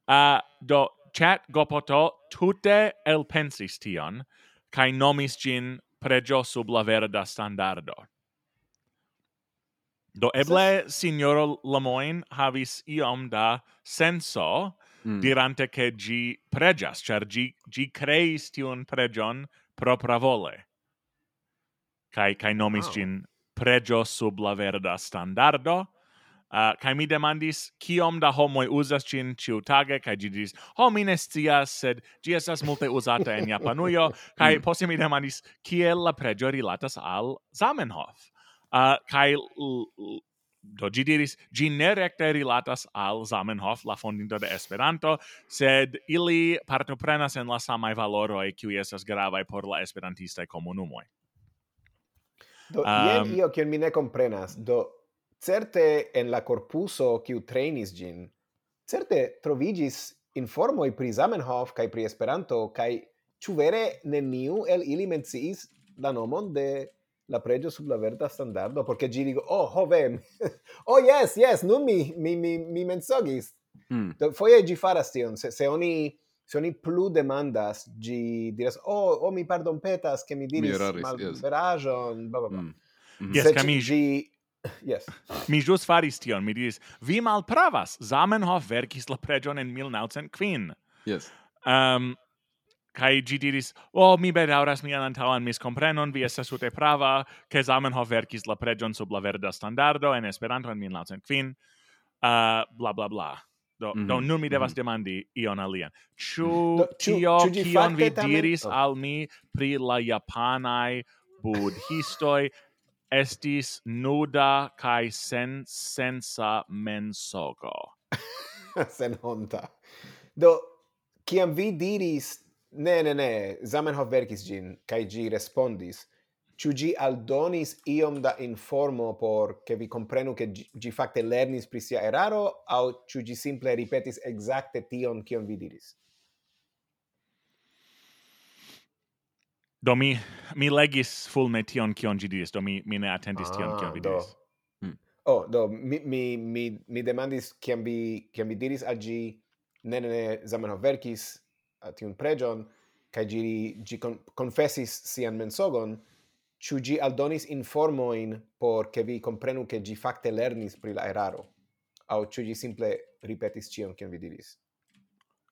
Uh, do chat gopoto tute elpensis tion kai nomis gin pregio sub la verda standardo. Do eble signoro Lemoyne havis iom da senso mm. dirante che gi pregias, char gi, gi creis tion pregion propra vole. Kai, kai nomis oh. gin pregio sub la verda standardo, Uh, kai mi demandis kiom da homoj uzas cin ciu tage kaj gi diris ho mi ne scias sed gi estas multe uzata en Japanujo. Kai poste mi demandis kiel la pregio rilatas al Zamenhof? Uh, kai do gi diris gi ne recte rilatas al Zamenhof la fondinto de Esperanto sed ili partoprenas en la valoro e kiu estas gravai por la esperantista komunumoj. Do, um, jen io, kien mi ne comprenas, do, Certe en la corpuso kiu trainis gin, certe trovigis informoi pri Zamenhof kai pri Esperanto kai ĉu vere neniu el ili menciis la nomon de la pregio sub la verda standardo porque gi digo oh hovem oh yes yes nun mi mi mi mi mensogis mm. do foje gi faras tion se, se oni se oni plu demandas gi diras oh oh mi pardon petas che mi diris mi eraris, mal yes. verajon bla bla bla mm. Yes, Cami, gi, Yes. mi jus faris tion, mi diris, vi malpravas, Zamenhof verkis la pregion en 1905. Yes. Ehm, um, kai gi diris, oh, mi bedauras mian antauan miscomprenon, vi estas tute prava, che Zamenhof verkis la pregion sub la verda standardo en Esperanto en 1905, uh, ah, bla bla bla. Do, mm -hmm. do nun mi devas mm -hmm. demandi ion alian. chu tio, kion vi diris oh. al mi pri la japanai budhistoi, estis nuda kai sen sensa mensogo. sen honta. Do kiam vi diris ne ne ne Zamenhof verkis gin kai gi respondis Ciu gi aldonis iom da informo por che vi comprenu che gi, gi facte lernis pri sia eraro, au ciu gi simple ripetis exacte tion kion vi diris? Do mi mi legis fulme tion kion gi diris, do mi mi ne atentis ah, tion kion vi diris. Hmm. Oh, do mi mi mi mi demandis kiam vi kiam vi diris al gi ne ne, ne Zamenhof verkis tion pregion kai gi gi con, confessis sian mensogon ĉu gi aldonis informoin por ke vi comprenu ke gi fakte lernis pri la eraro au ĉu gi simple ripetis cion kion vi diris.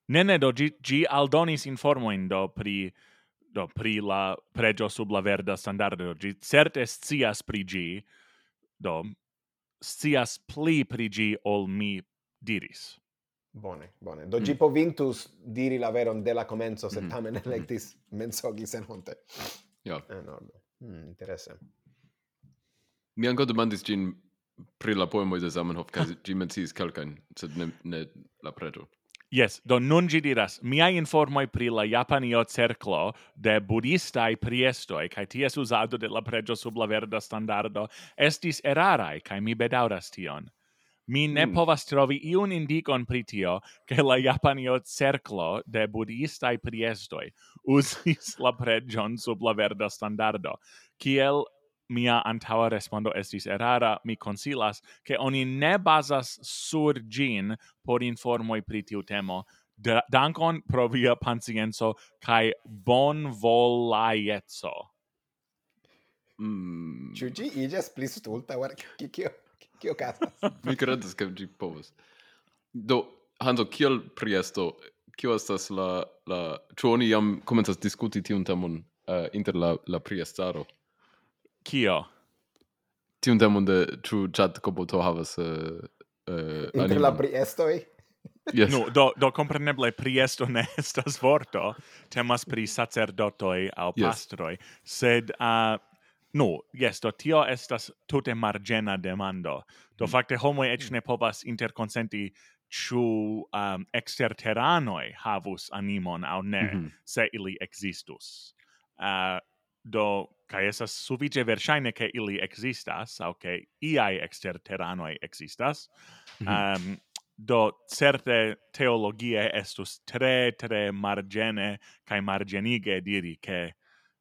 Ne, ne, do gi, gi aldonis informoin, do pri do pri la pregio sub la verda standardo gi certe scias pri gi do scias pli pri gi ol mi diris Bone, bone. Do mm. gi povintus diri la veron de la comenzo, se mm. tamen mhm. electis mm. mensogi sen honte. Ja. Enorme. Mm, interesse. Mi anco demandis gin pri la poemoi de Zamenhof, casi gi mencis calcain, sed ne, ne la pregio. Yes, do nun gi diras, miai informoi pri la Japanio cerclo de budistai priestoi, cae ties usado de la pregio sub la verda standardo, estis erarai, cae mi bedauras tion. Mi ne mm. povas trovi iun indicon pri tio, che la Japanio cerclo de budistai priestoi usis la pregion sub la verda standardo, kiel mia antaŭa respondo estis erara, mi konsilas ke oni ne bazas sur gin por informoj pri tiu temo. D dankon pro via pacienco kaj bonvolajeco. Mm. Ĉu ĝi iĝas pli stulta? Kio kio okazas? mi kredas ke ĝi povas. Do, Hanzo, kiel priesto, kio estas la... la... Ĉu oni jam komencas diskuti tiun temon uh, inter la, la priestaro? Kio? Tiun temon de tru chat koboto havas uh, uh, inter la priestoi Yes. No, do, do compreneble priesto ne estas vorto, temas pri sacerdotoi au pastroi, yes. sed uh, No, yes, do tio estas tute margena demando. Do mm. fakte homo eĉ ne povas interconsenti chu um, exterteranoi havus animon au ne, mm -hmm. se ili existus. Uh, Do, kai esas sufice versaine che ili existas, au che iai exterteranoi existas, mm -hmm. um, do certe teologie estus tre, tre margene, kai margenige diri che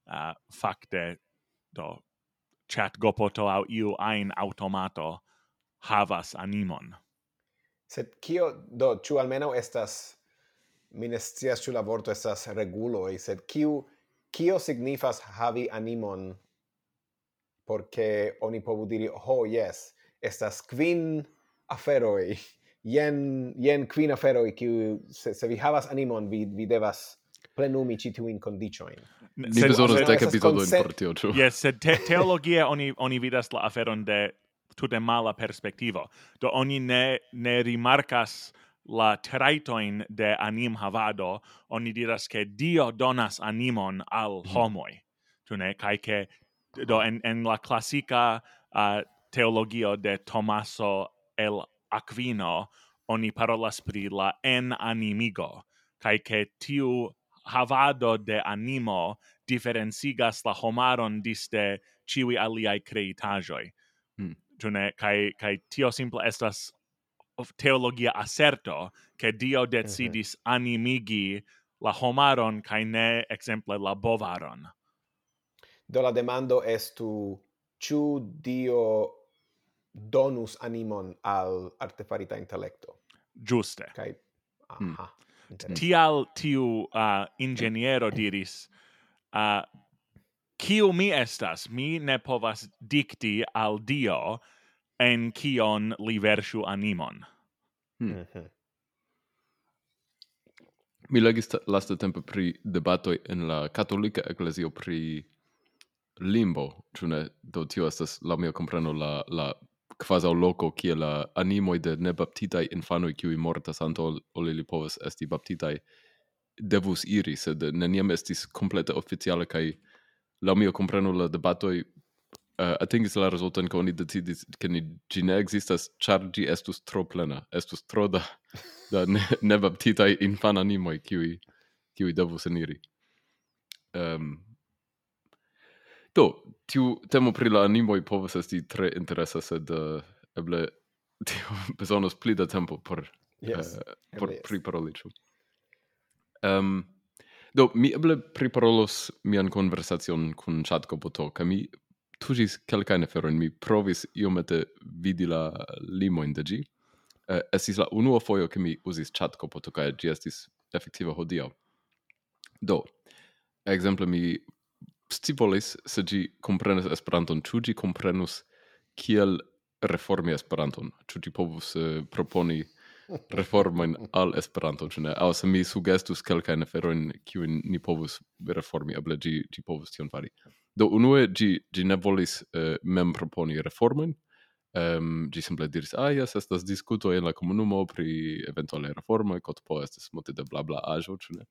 uh, facte, do, chat gopoto au iu ein automato havas animon. Sed kio, do, chu almeno estas, minestias chu la vorto estas reguloi, sed kiu Kio signifas havi animon porque oni povu diri, ho, oh, yes, estas quin aferoi, jen, jen quin aferoi, kiu, se, se vi havas animon, vi, vi devas plenumi citiuin condicioin. Ni besonas dec episodojn in portio, ĉu? Yes, sed te teologie oni, oni vidas la aferon de tute mala perspektivo. Do oni ne, ne rimarcas la traitoin de anim havado, oni diras che Dio donas animon al mhm. homoi, tu ne? Cae che, do, en, en la classica uh, teologio de Tommaso el Aquino, oni parolas pri la en animigo, cae che tiu havado de animo diferencigas la homaron diste ciui aliai creitajoi. Mm. Tu ne? Cae, cae tio simple estas teologia aserto che Dio mm-hmm. decidis mm -hmm. animigi la homaron kai ne exemple la bovaron. Do la demando estu ciu Dio donus animon al artefarita intellecto. Giuste. Kai aha. Mm. Tial tiu uh, ingeniero diris uh, Kiu mi estas? Mi ne povas dicti al Dio en kion li versu animon. Hmm. Mi legis laste tempo pri debatoi en la katolika eklezio pri limbo, ĉu ne? Do tio estas la mia kompreno la la kvazaŭ loko kie la animoj de nebaptitaj infanoj kiuj mortas antaŭ ol ili povas esti baptitaj devus iri, sed neniam estis komplete oficiale kaj laŭ mia kompreno la debatoj uh, atingis la resultan ke oni decidis ke ni ĝi ne ekzistas ĉar ĝi estus tro plena estus tro da da ne, nebaptitaj infananimoj kiuj kiuj devus eniri um, do tiu temo pri la animoj povas esti tre interesa sed uh, eble tio bezonas pli da tempo por eh, yes, uh, por yes. priparoli ĉu um, ehm, Do, mi eble priparolos mian conversacion kun Chatko Boto, ca mi tugis kelkajn aferojn mi provis iomete vidi la limoin de gi. uh, estis la unua foio ke mi uzis chatkopoto kaj gi estis efektive hodiaŭ do exemple, mi stipolis se gi comprenes Esperanton ĉu gi comprenus kiel reformi Esperanton ĉu gi povus uh, proponi reformojn al Esperanto, ĉu ne? Aŭ se mi sugestus kelkajn aferojn kiujn ni povus reformi, eble gi, gi povus tion fari. Do unue gi gi ne volis uh, mem proponi reformojn. Ehm um, gi simple diris ah yes estas diskuto en la comunumo pri eventuale reforma kot po estas multe de bla bla ajo ne.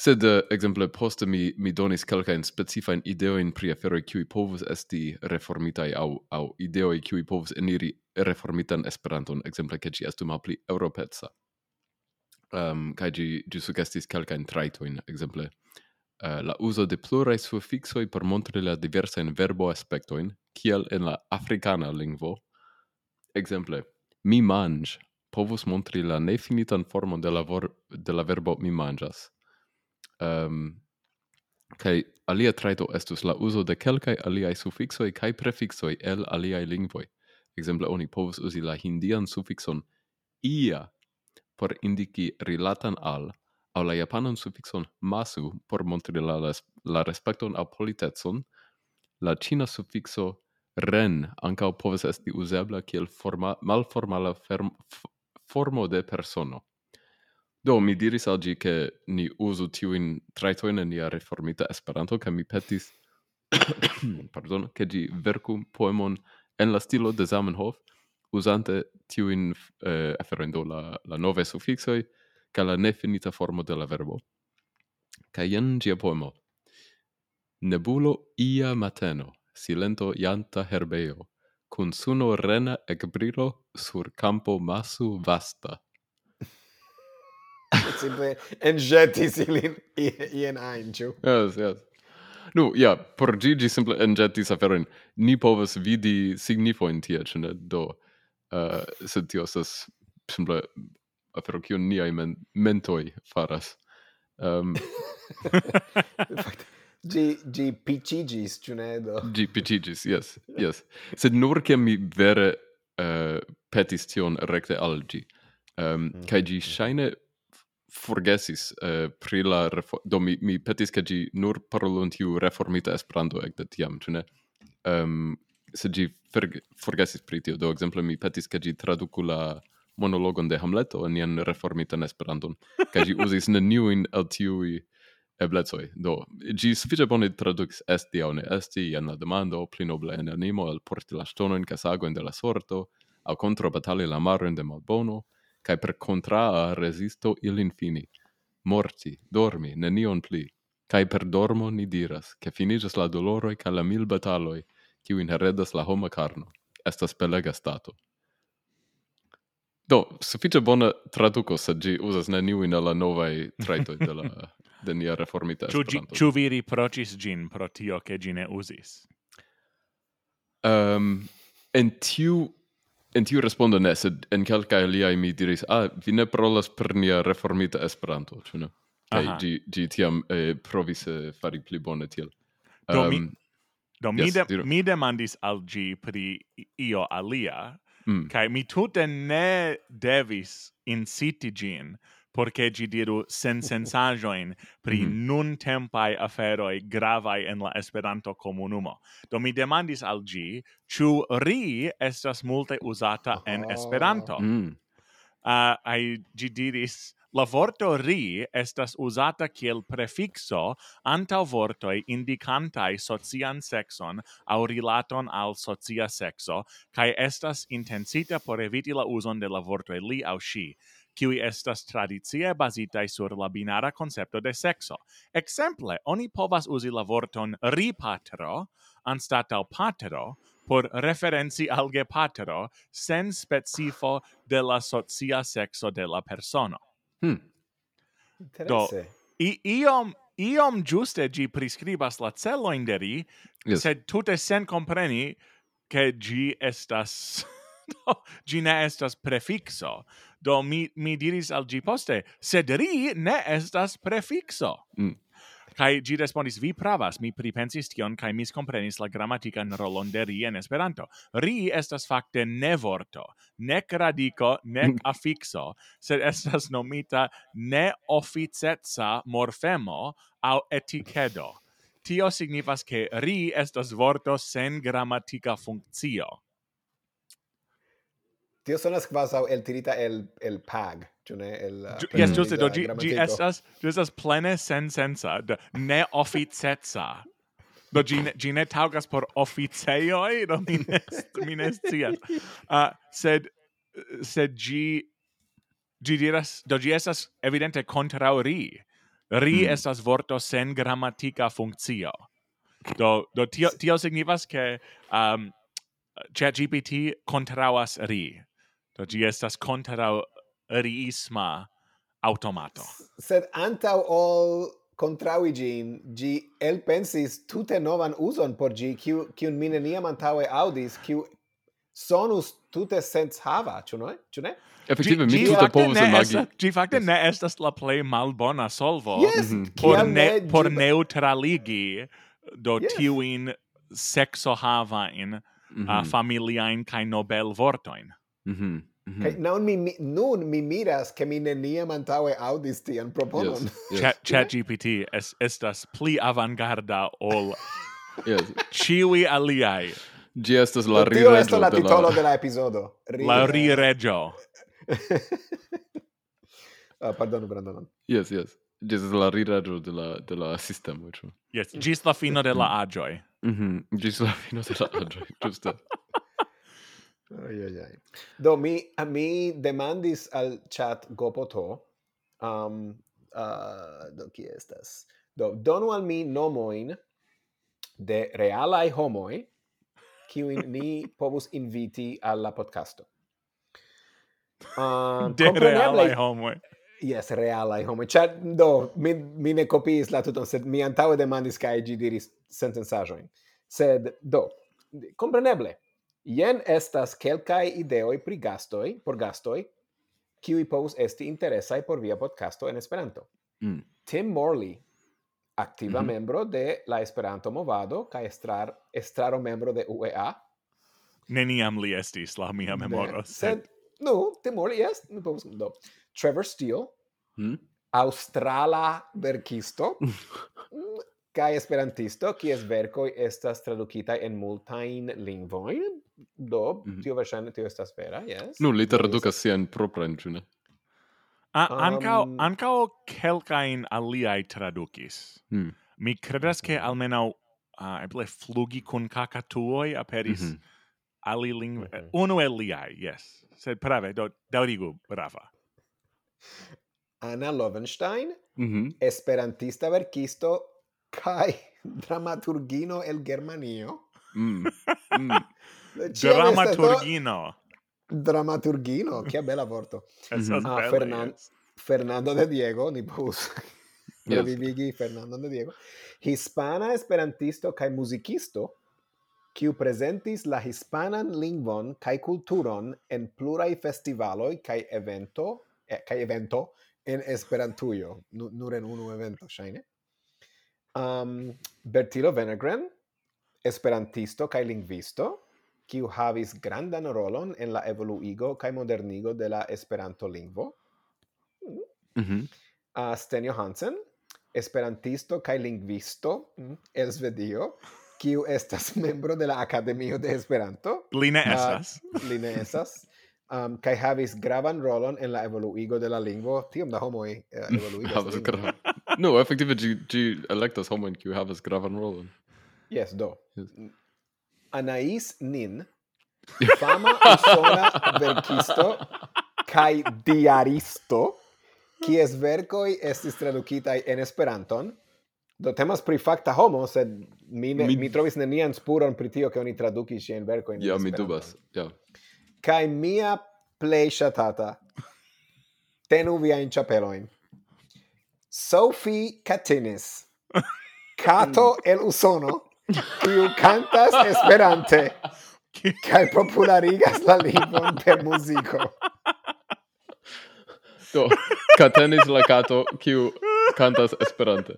Sed uh, ekzemple poste mi mi donis kelkajn specifajn ideojn pri afero qui povus esti reformita aŭ aŭ ideo qui povus eniri reformitan Esperanton, ekzemple ke gi estu malpli europeza Ehm um, kaj gi gi sugestis kelkajn trajtojn, ekzemple uh, la uso de pluraj suffixoi por montri la diversa in verbo-aspektojn, kiel en la afrikana lingvo. exemple mi manj povus montri la nefinitan formon de la, vor, de la verbo mi manjas Um, ehm, kaj alia traito estus la uso de kelkai aliai suffixoi kaj prefiksoj el aliai lingvoi exemple oni povus uzi la hindian sufikson ia por indiki rilatan al au la japanan suffixon masu por montri la, res, la respekton aŭ politetson, la china suffixo ren ancao povas esti usebla kiel forma, malformala ferm, formo de persono. Do, mi diris al gi ke ni uzu tiuin traitoin en nia reformita Esperanto, ca mi petis, pardon, ke gi vercu poemon en la stilo de Zamenhof, uzante tiuin eh, aferojn la, la nove suffixoi, ca la nefinita formo de la verbo. Ca jen gia poemo. Nebulo ia mateno, silento ianta herbeo, cun suno rena ec brilo sur campo masu vasta. Simple enjetis ilin ien ein, ciu? Yes, yes. Nu, ja, por gigi simple enjetis aferin, Ni povas vidi signifoin tia, cene. Do, uh, sed tio estas simple afero kiun niaj men mentoi faras. Um, Gi, gi picigis, ciu ne do? Gi picigis, yes, yes. Sed nur che mi vere uh, petis tion recte al gi. Um, mm. kai gi mm. shaine forgesis uh, pri la. Do mi, mi petis che gi nur parolunt reformita esperanto ec de tiam, ciu? Um, sed gi forgesis pri tio. Do, exemple, mi petis che gi traducu la monologon de Hamleto en nian reformitan Esperanton, kaj ĝi uzis neniujn el tiuj eblecoj. Do, ĝi sufiĉe bone tradukis esti aŭ ne esti en la demando, pli nobla en animo alporti la ŝtonojn kaj sagojn de la sorto, aŭ kontrabatali la maron de malbono, kaj per kontraa rezisto ilin fini. Morti, dormi, nenion pli. Kaj per dormo ni diras, ke finiĝas la doloroj kaj la mil bataloj, kiujn heredas la homa karno. Estas belega stato. Do, suffice bone traduco, sed gi usas neniuin la novae traitoi de la de nia reformita Ciu, Esperanto. Ciu vi riprocis gin pro tio che gi ne usis? Um, ehm, en tiu en tiu respondo ne, sed en calcae liai mi diris, ah, vi ne parolas per nia reformita Esperanto, ĉu ne? Kaj gi, gi tiam eh, provis eh, fari pli bone tiel. Um, do mi, ehm, do yes, mi, de, mi demandis al gi pri io alia, Mm. Kai mi tute ne devis inciti gin porque gi diru sen sensajoin pri mm. nun tempai aferoi gravai en la Esperanto comunumo. Do mi demandis al gi, ĉu ri estas multe uzata en Esperanto? Oh. Mm. Uh, ai gi diris, La vorto ri estas usata kiel prefixo antau vortoi indicantai socian sexon au rilaton al socia sexo, kaj estas intensita por eviti la uson de la vortoi li au si, kiwi estas tradicie basitai sur la binara concepto de sexo. Exemple, oni povas usi la vorton ripatero anstatau patero por referenci al gepatro sen specifo de la socia sexo de la persono. Hmm. Interesse. Do, i iom iom giuste gi prescribas la celoin de yes. sed tute sen compreni che gi estas do, gi ne estas prefixo. Do mi mi diris al gi poste, sed ri ne estas prefixo. Mm. Kai gi respondis vi pravas, mi pripensis tion kai miskomprenis la gramatikan rolon de ri en Esperanto. Ri estas fakte ne vorto, nek radiko, nek mm. afikso, sed estas nomita neoficeca morfemo au etikedo. Tio signifas ke ri estas vorto sen gramatika funkcio. Tio sonas quasi el tirita el, el pag ne el Gi, Yes, just do ĝi ĝi estas ĝi estas plene de ne officetsa. Do ĝi ne, ĝi ne taŭgas por oficejoj, do mi ne mi ne. Uh, sed sed ĝi ĝi diras do ĝi estas evidente kontraŭ ri. Ri mm. estas vorto sen grammatica funkcio. Do do tio tio signifas ke um ChatGPT contrauas ri. Do ĝi estas kontraŭ riisma automato. Sed antau ol contraui gin, gi elpensis tute novan uson por gi, kiu, kiu mine niam antaue audis, kiu sonus tute sens hava, ciu noi? Ciu ne? Efektive mi tute povus imagi. Ĝi fakte ne estas la play malbona solvo yes, mm -hmm. por ne, por neutraligi do yes. tiuin sexo hava in mm -hmm. uh, familiain kai nobel vortoin. Mhm. Mm Mm -hmm. Nun mi, mi, nun mi miras ke mi neniam antaŭe aŭdis tian proponon. Yes. yes. Chat, chat GPT es, estas pli avangarda ol yes. ĉiuj aliai. Gi estas la rireĝo. Tio estas la titolo de la, de la epizodo. Rire... Ah, pardon, Brandon. Yes, yes. Gi estas la rireĝo de la, de la sistema. Yes, gis la fino de la agioi. Mm -hmm. Gis la fino de la agioi, giusto. Ai, ai, ai. Do mi mi demandis al chat Gopoto um uh, do qui estas. Do donu al mi nomoin de realai homoi qui ni povus inviti alla podcasto. Uh, de realai homoi. Yes, realai homoi. Chat, do, mi, mi ne copiis la tuton, sed mi antaue demandis cae gi diris sentensajoin. Sed, do, compreneble, Jen estas kelkai ideoi pri gastoi, por gastoi, kiui povus esti interesai por via podcasto en Esperanto. Mm. Tim Morley, activa mm -hmm. membro de la Esperanto Movado, kai estrar, estraro membro de UEA. Neniam li estis la mia memoro. Sed, no, Tim Morley yes, mi povus, do. Trevor Steele, mm? australa verkisto, mm, kai esperantisto, kies verkoj estas tradukitaj en multajn lingvojn. Do, mm -hmm. tio verŝajne tio estas vera, yes Nu, li tradukas sian proprajn, ĉu ne? A, um... ankaŭ kelkajn aliaj tradukis Mm. Mi kredas ke almenaŭ uh, eble flugi kun kakatuoj aperis mm -hmm. ali lingve. Mm -hmm. unu el liaj yes. Sed prave, do, daŭrigu brava. Anna Lovenstein, mm -hmm. esperantista verkisto kai dramaturgino el Germanio. Mm. mm. Dramaturgino. Dramaturgino, che bella vorto. Mm-hmm. Ah, Fernan yes. Fernando De Diego, ni pus. Yes. Fernando De Diego. Hispana esperantisto kai muzikisto, kiu presentis la hispanan lingvon kai kulturon en plurai festivaloj kai evento eh, kai evento en Esperantujo, nur en unu evento, ŝajne. Um, Bertilo Venegren, esperantisto kaj lingvisto, kiu havis grandan rolon en la evoluigo kaj modernigo de la Esperanto-lingvo. Mm a uh, Sten Johansen, esperantisto kaj lingvisto mm, el Svedio, kiu estas membro de la Akademio de Esperanto. Li ne estas. Uh, li ne estas. Um, kaj havis gravan rolon en la evoluigo de la lingvo. Tiom da homoj eh, uh, evoluigas. no, efektive ĝi, ĝi elektas homojn kiu havas gravan rolon. Yes, do. Yes. Anais Nin, fama usona verkisto kai diaristo, kies verkoj estis tradukitaj en Esperanton. Do temas pri fakta homo, sed mi, ne, mi... mi trovis nenian spuron pri tio, ke oni tradukis ŝiajn verkojn. Ja, mi dubas. Ja. Kaj mia plej shatata, tenu viajn ĉapelojn. Sophie Katinis, Kato el Usono, kiu cantas esperante kaj popularigas la lingvon per muziko. Do, katenis la kato kiu cantas esperante.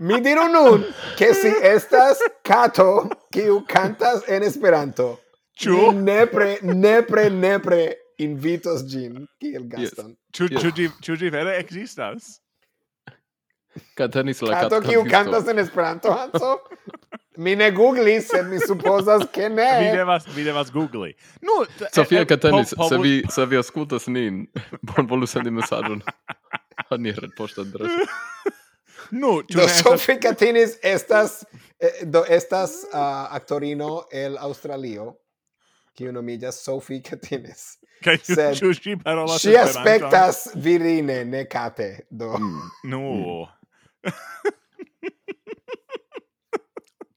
Mi diru nun ke si estas kato kiu cantas en Esperanto. Ĉu nepre nepre nepre invitos ĝin kiel gaston. Ĉu yes. ĉu ĝi ĉu ĝi vere ekzistas? Katanis la kato kiu cantas en Esperanto, Hanso? Mi ne googlis, sed mi supposas ke ne. Vi devas, vi devas googli. Nu, Sofia eh, eh, Katanis, se vi, se vi ascoltas nin, bon volu sendi mesadon. Ani red posta adreso. Nu, do Sofia Katanis estas, eh, do estas ah, actorino el Australio, kiu nomiĝas Sofia Katanis. Kaj sed, ĉu ŝi parolas Ŝi aspektas virine, ne kate, do. Mm. Nu. Mm.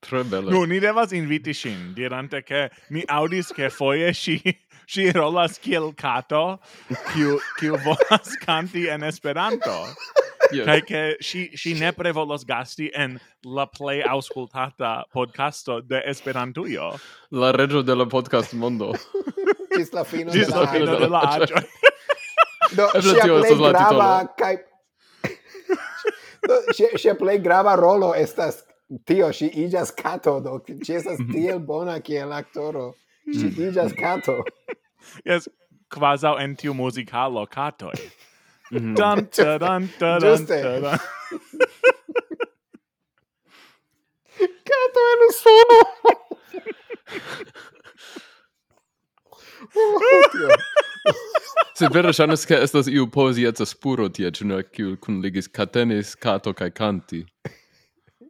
Tre belle. Nu, ni devas inviti shin, dirante che mi audis che foie si, si rolas kiel kato, kiu, kiu volas canti en Esperanto. Yes. Kai ke si, si nepre volos gasti en la play auscultata podcasto de Esperantujo. La regio de la podcast mondo. Gis la fino Gis de la, la fino de, de la agio. Do, sia play grava, kai... Ŝia plej grava rolo estas tio, ŝi iĝas kato, do ŝi estas mhm. tiel bona kiel aktoro. Ŝi mhm. iĝas kato. Yes, kvazaŭ en tiu muzikalo katoj. Mhm. Dun ta, dun ta, dam, ta, dun. Kato en usono! Oh, Se vere ŝajnas ke estas iu poezieca spuro tie, ĉu ne, kiu kunligis katenis, kato kaj kanti.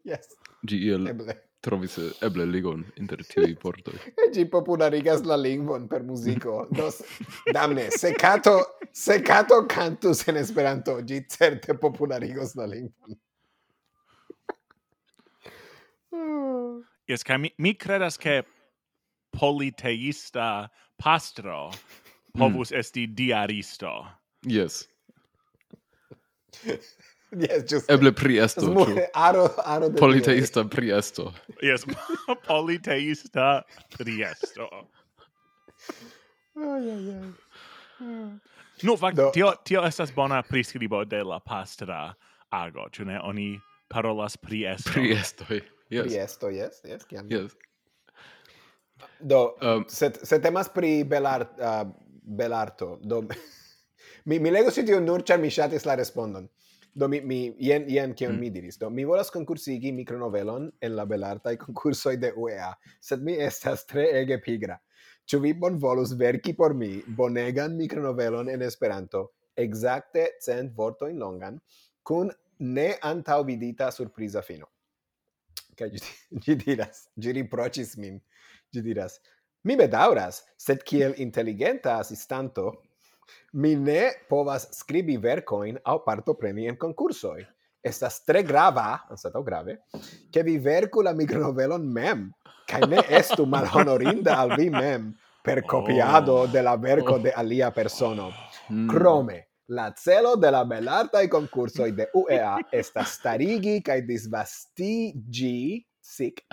Yes. Ĝi iel eble. trovis eble ligon inter tiuj E Ĝi popularigas la lingvon per muziko. Dos, damne, se kato, se kato kantus en Esperanto, ĝi certe popularigos la lingvon. Jes, kaj mi, mi credas ke politeista pastro Hmm. povus mm. esti diaristo. Yes. yes, just Eble priesto, ĉu? Aro, aro de Politeista priesto. Yes, politeista priesto. Ai, ai, ai. No, fact, no. tio, tio estas bona priskribo de la pastra ago, ĉu ne? Oni parolas priesto. Priestoj, yes. Priesto, yes, yes, kiam. Yes. Do, um, se, se temas pri belar, uh, belarto. Do mi mi legos ĉi nur char mi shatis la respondon. Do mi mi jen jen kion mm. mi diris. Do mi volas concursigi micronovelon en la belartaj concursoi de UEA, sed mi estas tre ege pigra. Ĉu vi bonvolus verki por mi bonegan micronovelon en Esperanto, exacte cent vortojn longan, kun ne antaŭvidita surpriza fino? Kaj ĝi diras, ĝi riproĉis min, ĝi diras, Mi bedauras, sed kiel inteligenta assistanto, mi ne povas scribi vercoin au partopreni en concursoi. Estas tre grava, ansetau grave, che vi vercu la micronovelon mem, cae ne estu malhonorinda al vi mem per copiado oh. de la verco de alia persono. Mm. Crome, la celo de la belartai concursoi de UEA estas starigi cae disvastigi sic,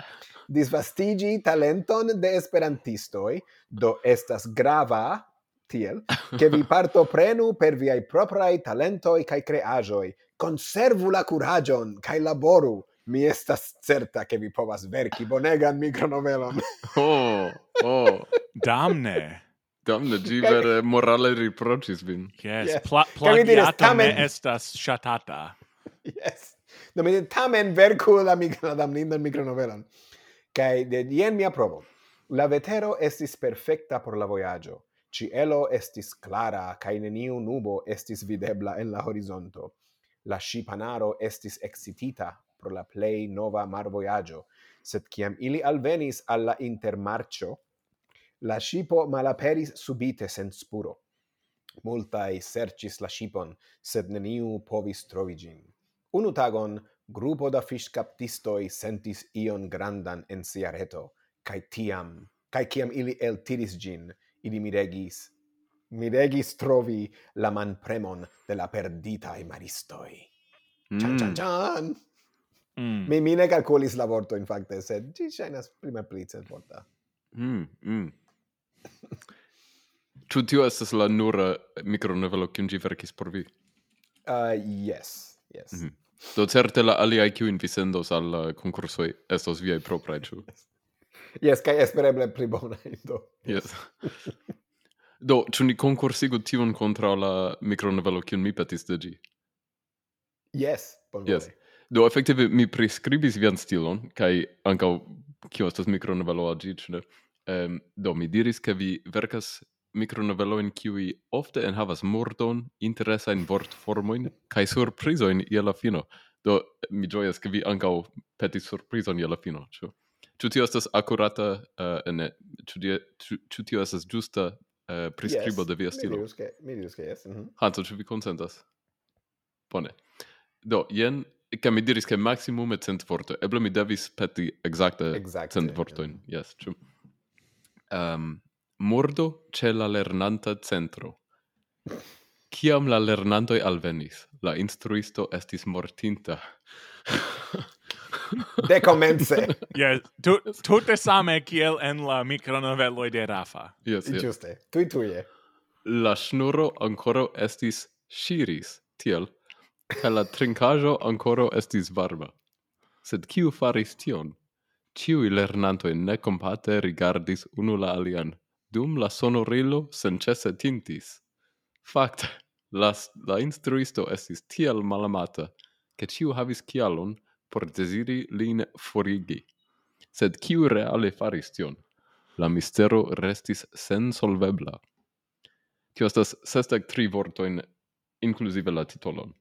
disvastigi talenton de esperantistoi, do estas grava, tiel, che vi parto prenu per viai proprai talentoi cae creajoi, conservu la curagion, kai laboru, mi estas certa che vi povas verki bonegan micronovelon. oh, oh. Damne. Damne, gi vere morale riprocis vin. Yes, yes. pla plagiato ne estas shatata. Yes. Do mi tamen verku la mikro la damnindan mikronovelon. kai de jen mia provo. La vetero estis perfecta por la vojaĝo. Cielo estis clara, kai neniu nubo estis videbla en la horizonto. La shipanaro estis excitita pro la plei nova mar voyaggio, sed ciam ili alvenis alla intermarcio, la shipo malaperis subite sen spuro. Multae sercis la shipon, sed neniu povis trovigin. Unu tagon, grupo da fiscaptistoi sentis ion grandan en sia reto, cae tiam, cae ciam ili el tiris gin, ili miregis, miregis trovi la man premon de la perditae maristoi. Mm. Chan, chan, chan! Mm. mm. Mi mine calculis la vorto, in facte, sed ci shainas prima plice vorta. Mm, mm. Ču tio estas la nura mikronivelo kiun ĝi verkis por vi? Uh, yes, yes. Mm -hmm. Do certe la aliaj kiujn vi sendos al la konkursoj estos viaj propraj, ĉu? Yes, kaj espereble pli bonaj, do. Yes. do, ĉu ni konkursigu tion kontraŭ la micronovelo kiun mi petis de ĝi? Yes, bonvole. Yes. Do, efektive, mi prescribis vian stilon, kaj ankaŭ kio estas micronovelo al ĝi, ĉu ne? Um, do, mi diris, ke vi verkas mikronoveloin kiui ofte enhavas mordon, interesajn vortformojn kaj surprizojn je la fino. Do mi ĝojas, ke vi ankaŭ petis surprizon je la fino, ĉu? Ĉu tio estas akurata, eh, uh, ne, ĉu tio estas ĝusta uh, priskribo yes. de via stilo? Mi diris ke yes. Mm -hmm. Hanso, ĉu vi konsentas? Bone. Do, jen che mi diris che maximum et cent vorto. Eble mi devis peti exacte, exacte cent vortoin. Yeah. Mhm. Yes, true. Um, Murdo ce la lernanta centro. Ciam la lernantoi alvenis, la instruisto estis mortinta. De comence. Yes, tu, tutte same kiel en la mikronoveloj de Rafa. Yes, yes. Giuste, tui tuie. La snuro ancora estis shiris, tiel, ca la trincajo ancora estis varma. Sed kiu faris tion? Ciui lernantoi ne compate rigardis unu la alian dum la sonorilo sencese tintis. Fakte, la, la instruisto estis tiel malamata, che ciu havis cialon por desiri lin forigi. Sed ciu reale faris tion? La mistero restis sensolvebla. Cio estas sestec tri vortoin, inclusive la titolon.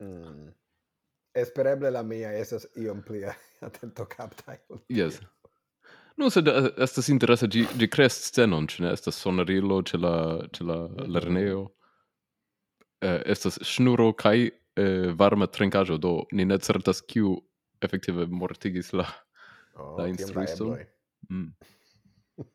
Mm. Espereble la mia esas iom plia atento captai. Yes. No, sed estas interesa, gi, gi creas scenon, ce ne? Estas sonorilo ce la, ce la lerneo. Eh, estas schnuro kai eh, varma trincajo, do ni ne certas kiu effektive mortigis la, oh, la instruisto. Mm.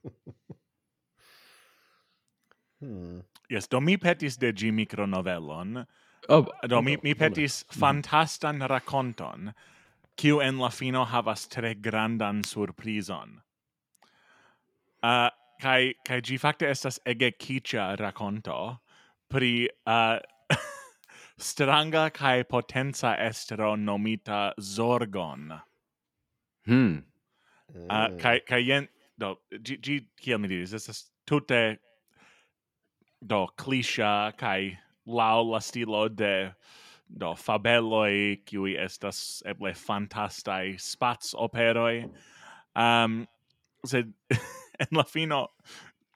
hmm. Yes, do mi petis de gi micronovellon. oh, ah, do mi, mi petis oh, fantastan raconton, kiu en la fino havas tre grandan surprizon. Uh, kai kai gi fakte estas ege kicha rakonto pri uh, stranga kai potenza estro nomita Zorgon. Hmm. Uh, kai kai jen do gi gi kiel mi diris estas tute do clisha kai lau la stilo de do fabeloi qui estas eble fantastai spats operoi um sed en la fino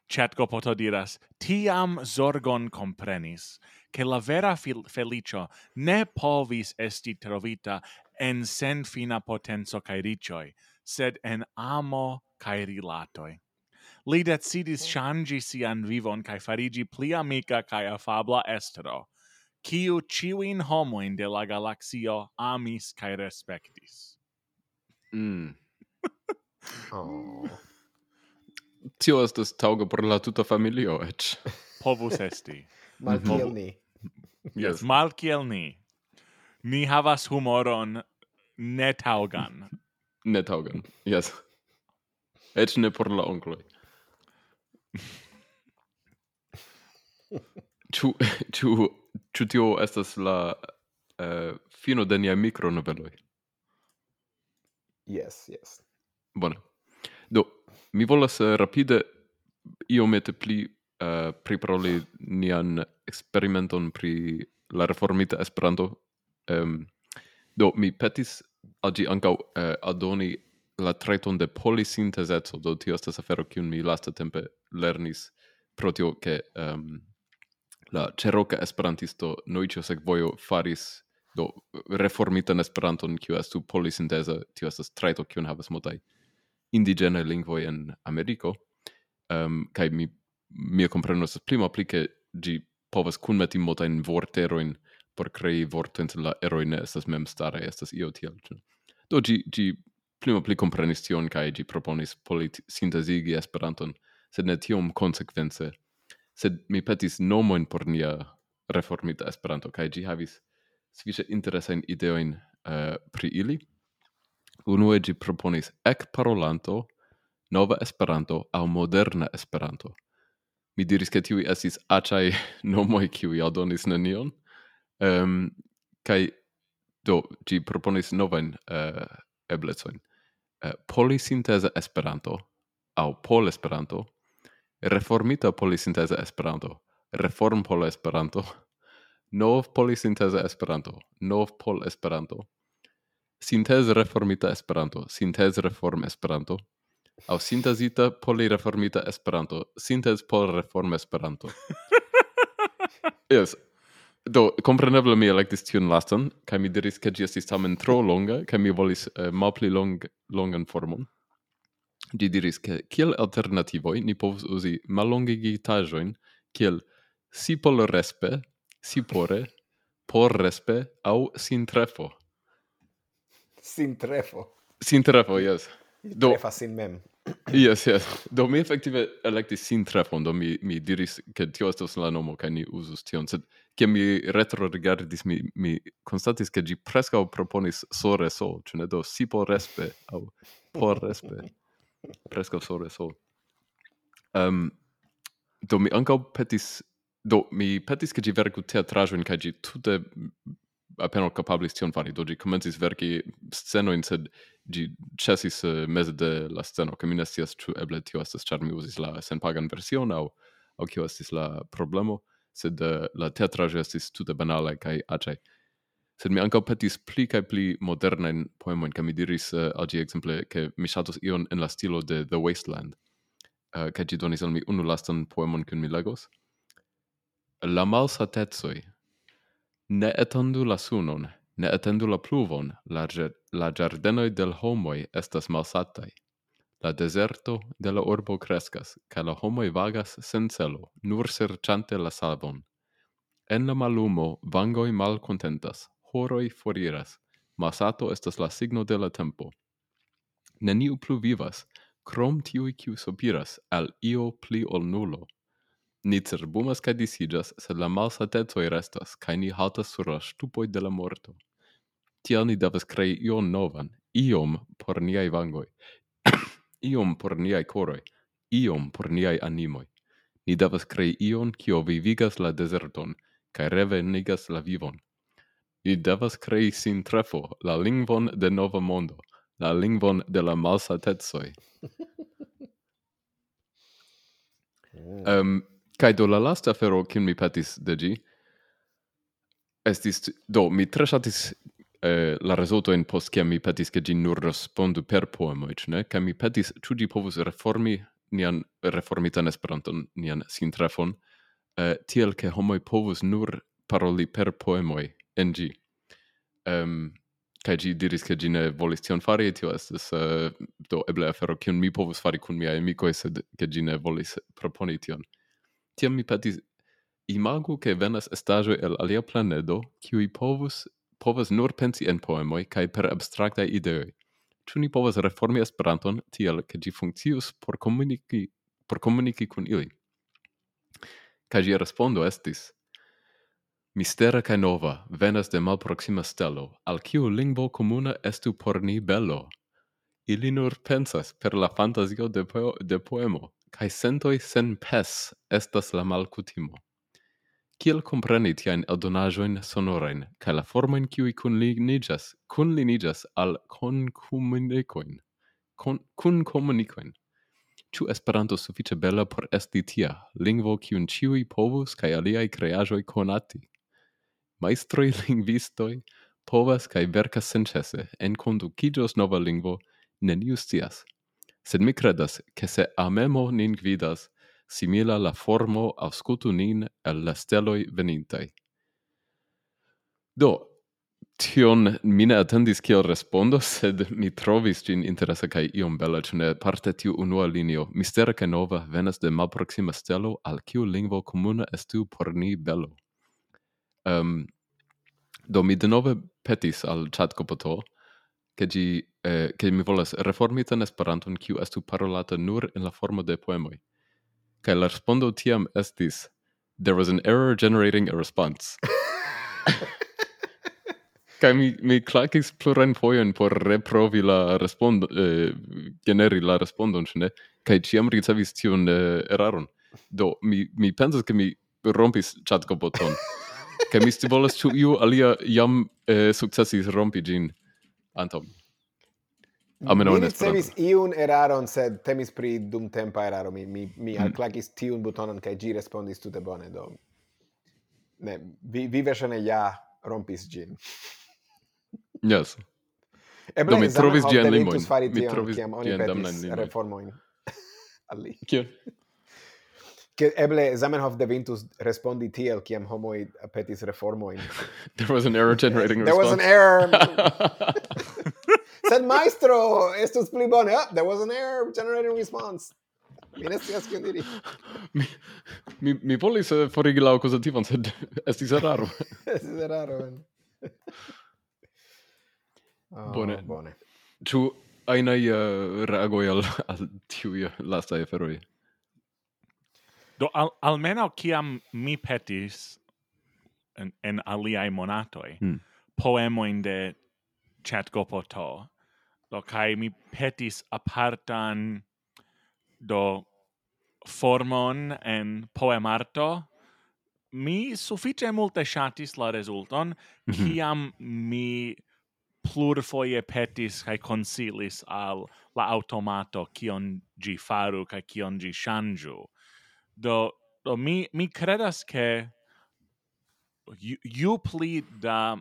chatgo poto diras, tiam zorgon comprenis, che la vera felicio ne povis esti trovita en sen fina potenzo kai ricioi, sed en amo kai rilatoi. Li decidis changi sian vivon kai farigi pli amica kai afabla estero, kiu ciuin homoin de la galaxio amis kai respectis. Mm. oh tio estas taŭga por la tuta familio eĉ. Povus esti. Malkiel mhm. ni. Yes. Malkiel ni. Ni havas humoron ne taŭgan. ne taŭgan, yes. Eĉ ne por la onkloj. Ĉu ĉu ĉu tio estas la uh, fino de niaj mikronoveloj? Yes, yes. Bone. Mi volas eh, rapide iomete pli uh, priparoli nian experimenton pri la reformita Esperanto. Um, do, mi petis agi ankaŭ uh, eh, adoni la treton de polisintezeco, do tio estas afero kiun mi lasta tempe lernis pro tio ke um, la ceroca esperantisto noicio sec voio faris do reformitan Esperanton kiu estu polisintesa tio estas trajto kiun havas multaj indigene lingvoj en Ameriko, um, kaj mi mia compreno applique pli malpli ke ĝi povas in multajn vorterojn por krei vortojn, la eroine estas mem stare estas io tiel. Do gi gi prima pli malpli tion kaj gi proponis polit sintezigi Esperanton, sed ne tiom konsekvence. Sed mi petis nomojn por nia reformita Esperanto kaj gi havis sufiĉe interesajn ideojn uh, pri ili unue gi proponis ekparolanto, nova Esperanto aŭ moderna Esperanto. Mi diris ke tiui esis acai nomoj kiuj adonis nenion. Um, kaj do gi proponis noven uh, eh, eblecojn. Uh, polisinteza Esperanto aŭ pol Esperanto, reformita polisinteza Esperanto, reform pol Esperanto, nov polisinteza Esperanto, nov pol Esperanto, sinteze reformita Esperanto, sinteze reform Esperanto, au sintezita polireformita Esperanto, sintes pol reform Esperanto. yes. Do, compreneble mi electis tion lastan, kai mi diris ke gi estis tamen tro longa, kai mi volis eh, uh, malpli long, longan formon. Gi diris ke kiel alternativoi ni povus uzi malongigitajoin kiel sipol respe, sipore, por respe, au sintrefo sin trefo. Sin trefo, yes. Do trefas sin mem. yes, yes. Do mi effektive electis sin trefon, do mi, mi diris che tio estos la nomo, ca ni usus tion, sed che mi retro regardis, mi, mi constatis che gi prescao proponis sore so, cioè ne do si po respe, au por respe, prescao sore so. Um, do mi ancau petis, do mi petis che gi vergu teatrajoin, ca gi tutte appena capablis tion fari, do gi comencis sceno in sed gi cesis uh, eh, mese de la sceno, che mi ne stias ciu eble tio estas char mi usis la senpagan version, au, au kio estis la problemo, sed uh, la teatraĵo estis tute banale kai aĉaj. Sed mi ankaŭ petis pli kaj pli modernajn poemojn, kaj mi diris uh, al ĝi ekzemple, ke mi ŝatus ion en la stilo de The Wasteland, uh, kaj ĝi donis al mi unu lastan poemon, kiun mi legos. La malsatecoj. Ne etendu la sunon, ne atendu la pluvon, la, la giardenoi del homoi estas malsatai. La deserto de la urbo crescas, ca la homoi vagas sen celo, nur serciante la salvon. En la malumo, vangoi malcontentas, horoi foriras, masato estas la signo de la tempo. Neniu plu vivas, crom tiui kiu sopiras al io pli ol nulo. Ni cerbumas kaj disiĝas, sed la malsatetoj restas, kaj ni haltas sur la ŝtupoj de la morto. Tial ni devas krei ion novan, iom por niaj vangoj, iom por niaj koroj, iom por niaj animoj. Ni devas krei ion, kio vivigas la deserton, kaj revenigas la vivon. Ni devas krei sin trefo, la lingvon de nova mondo, la lingvon de la malsatecoj. um, Kai do la lasta fero kin mi petis de gi estis do mi tre shatis eh, la resulto in post kiam mi petis ke gi nur respondu per poemo, ich ne? kai mi petis ĉu gi povus reformi nian reformitan Esperanton, nian sintrafon, eh, tiel ke homoi povus nur paroli per poemoi en gi. Um, kai gi diris ke gi ne volis tion fari, tio estes uh, eh, do eble afero kiun mi povus fari kun mia amikoj, sed ke gi ne volis proponi tion. Tiam mi petis imagu ke venas estajo el alia planedo, kiu povus povas nur pensi en poemoi kai per abstracta ideoi. Ĉu ni povas reformi Esperanton tiel ke ĝi funkcius por komuniki por komuniki kun ili? Kaj ĝia respondo estis: Mistera kaj nova venas de malproksima stelo, al kiu lingvo komuna estu por ni bello Ili nur pensas per la fantazio de, po de poemo kai sentoi sen pes estas la malkutimo. Kiel compreni tiaen eldonajoin sonorain, kai la formain kiui kun linijas al concomunicoin, con, cuncomunicoin. Ciu Esperanto suffice bella por esti tia, lingvo kiun ciui povus kai aliai creajoi conati. Maestroi lingvistoi povas kai vercas sencese, en conducigios nova lingvo, nenius scias, Sed mi credas, che se amemo nin gvidas, simila la formo auscutu nin el la steloi venintai. Do, tion mine attendis kiel respondo, sed mi trovis gin interesa kai iom bella, cune ne parte tiu unua linio, mistera kaj nova, venas de malproxima stelo, al kiu lingvo comuna estu por ni bello. Um, do mi denove petis al chat copoto, che gi eh, che mi volas reformita tan Esperanton kiu estu parolata nur en la formo de poemoi. Kaj la respondo tiam estis there was an error generating a response. Kaj mi mi klakis plurajn fojojn por reprovi la respondo eh, generi la respondon ĉu ne kaj ĉiam ricevis tiun eh, eraron. Do mi mi pensas ke mi rompis chatko boton. Kaj mi scivolas ĉu iu alia jam eh, sukcesis rompi ĝin antaŭ mi. Almenaŭ en Esperanto. Mi ricevis iun eraron, sed temis pri dumtempa eraro. Mi, mi, mi mm. alclacis tiun butonon, cae gi respondis tute bone, do... Ne, vi, vi versione ja rompis gin. Yes. Eble, do, mi trovis ĝian limojn. Mi trovis tion, oni petis reformojn. al li. Kiel? Che eble Zamenhof devintus respondi tiel kiam homoi petis reformoin. There was an error generating response. There was an error. Sed maestro, estus pli bone. Oh, there was an error generating response. Mi ne scias kion diri. Mi mi, mi volis eh, forigi la akuzativan, sed estis eraro. estis eraro. oh, bone. Bone. Tu ainai uh, eh, reagoi al, al tiui lastai aferoj? Do al, almeno ciam mi petis en, en aliai monatoi, hmm. poemoin de chat gopoto do kai mi petis apartan do formon en poemarto mi suffice multe shatis la resulton mm -hmm. kiam mi plurfoje petis kai consilis al la automato kion gi faru kai kion gi shanju do do mi mi credas ke ju, ju pli da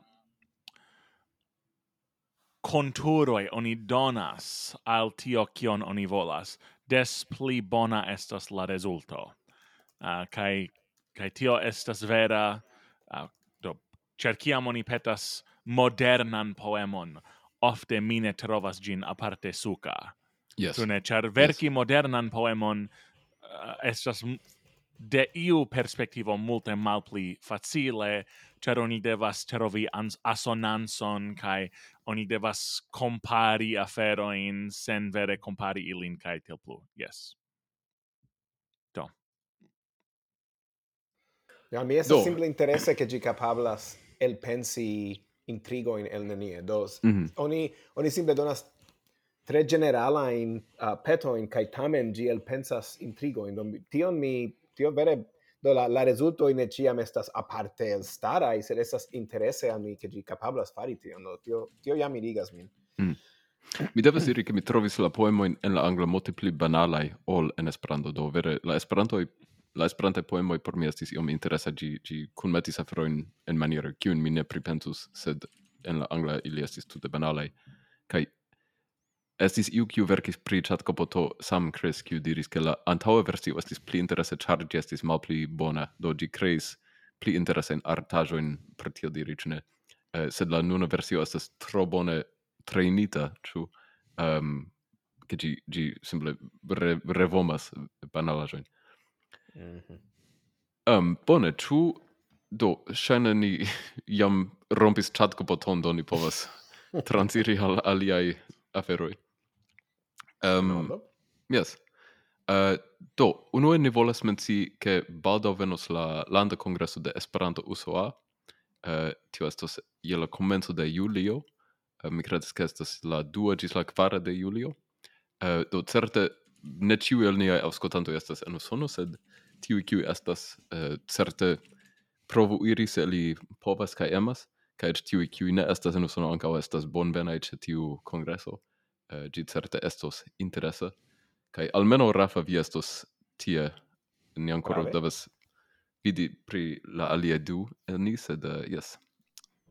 conturoi oni donas al tio kion oni volas, des pli bona estas la resulto. Uh, ah, kai, kai tio estas vera, uh, do, cerciam oni petas modernan poemon, ofte mine trovas gin aparte suka Yes. Tune, char verki yes. modernan poemon uh, estas de iu perspektivo multe malpli facile, cer oni devas ĉarovi asonanson kai oni devas compari aferojn sen vere compari ilin kai tiel plu. Yes. Do. Ja, mi estas simple interese ke capablas el pensi intrigo in el nenie. Dos, mm -hmm. oni, oni simple donas tre generala in uh, peto in kai tamen gi el pensas intrigo in tion mi tio vere do la la resulto in ciam estas aparte el stara i ser estas interesse a mi che gi capablas fari tion no tio tio ja mirigas min mm. Mi devas diri che mi trovis la poemoin en la angla multe pli banalai ol en Esperanto, do vere la Esperanto la esperante poemoj por mi estis iom interesa, ĝi ĝi kunmetis aferojn en maniera kiun mi ne pripensus, sed en la angla ili estis tute banalai kai Estis iu kiu verkis pri chatkopoto Sam Chris kiu diris ke la antaŭa versio estis pli interese ĉar ĝi estis malpli bona, do ĝi kreis pli interesajn artaĵojn per tio diri ĉu ne. Eh, sed la nuna versio estas tro bone trejnita, ĉu um, ke ĝi ĝi simple re, revomas banalaĵojn. Mm -hmm. um, bone, ĉu do ŝajne ni jam rompis chatkopoton do ni povas transiri al aliaj aferoj. Um, yes. Uh, do, uno ne volas menci che baldo venos la landa kongreso de Esperanto USOA. Uh, tio estos je la komenco de julio. Uh, mi credes ke estas la 2 gis la quara de julio. Uh, do certe ne ciu el niai auscotanto estas en Usono, sed tiu kiu estas uh, certe provu iri se li povas kaj emas, kaj eĉ tiuj ne estas en Usono ankaŭ estas bonvenai ce tiu kongreso. Eh, uh, gi certe estos interesa kai almeno Rafa vi estos tie. Ni ancora devas vidi pri la alia du el ni sed eh, uh, yes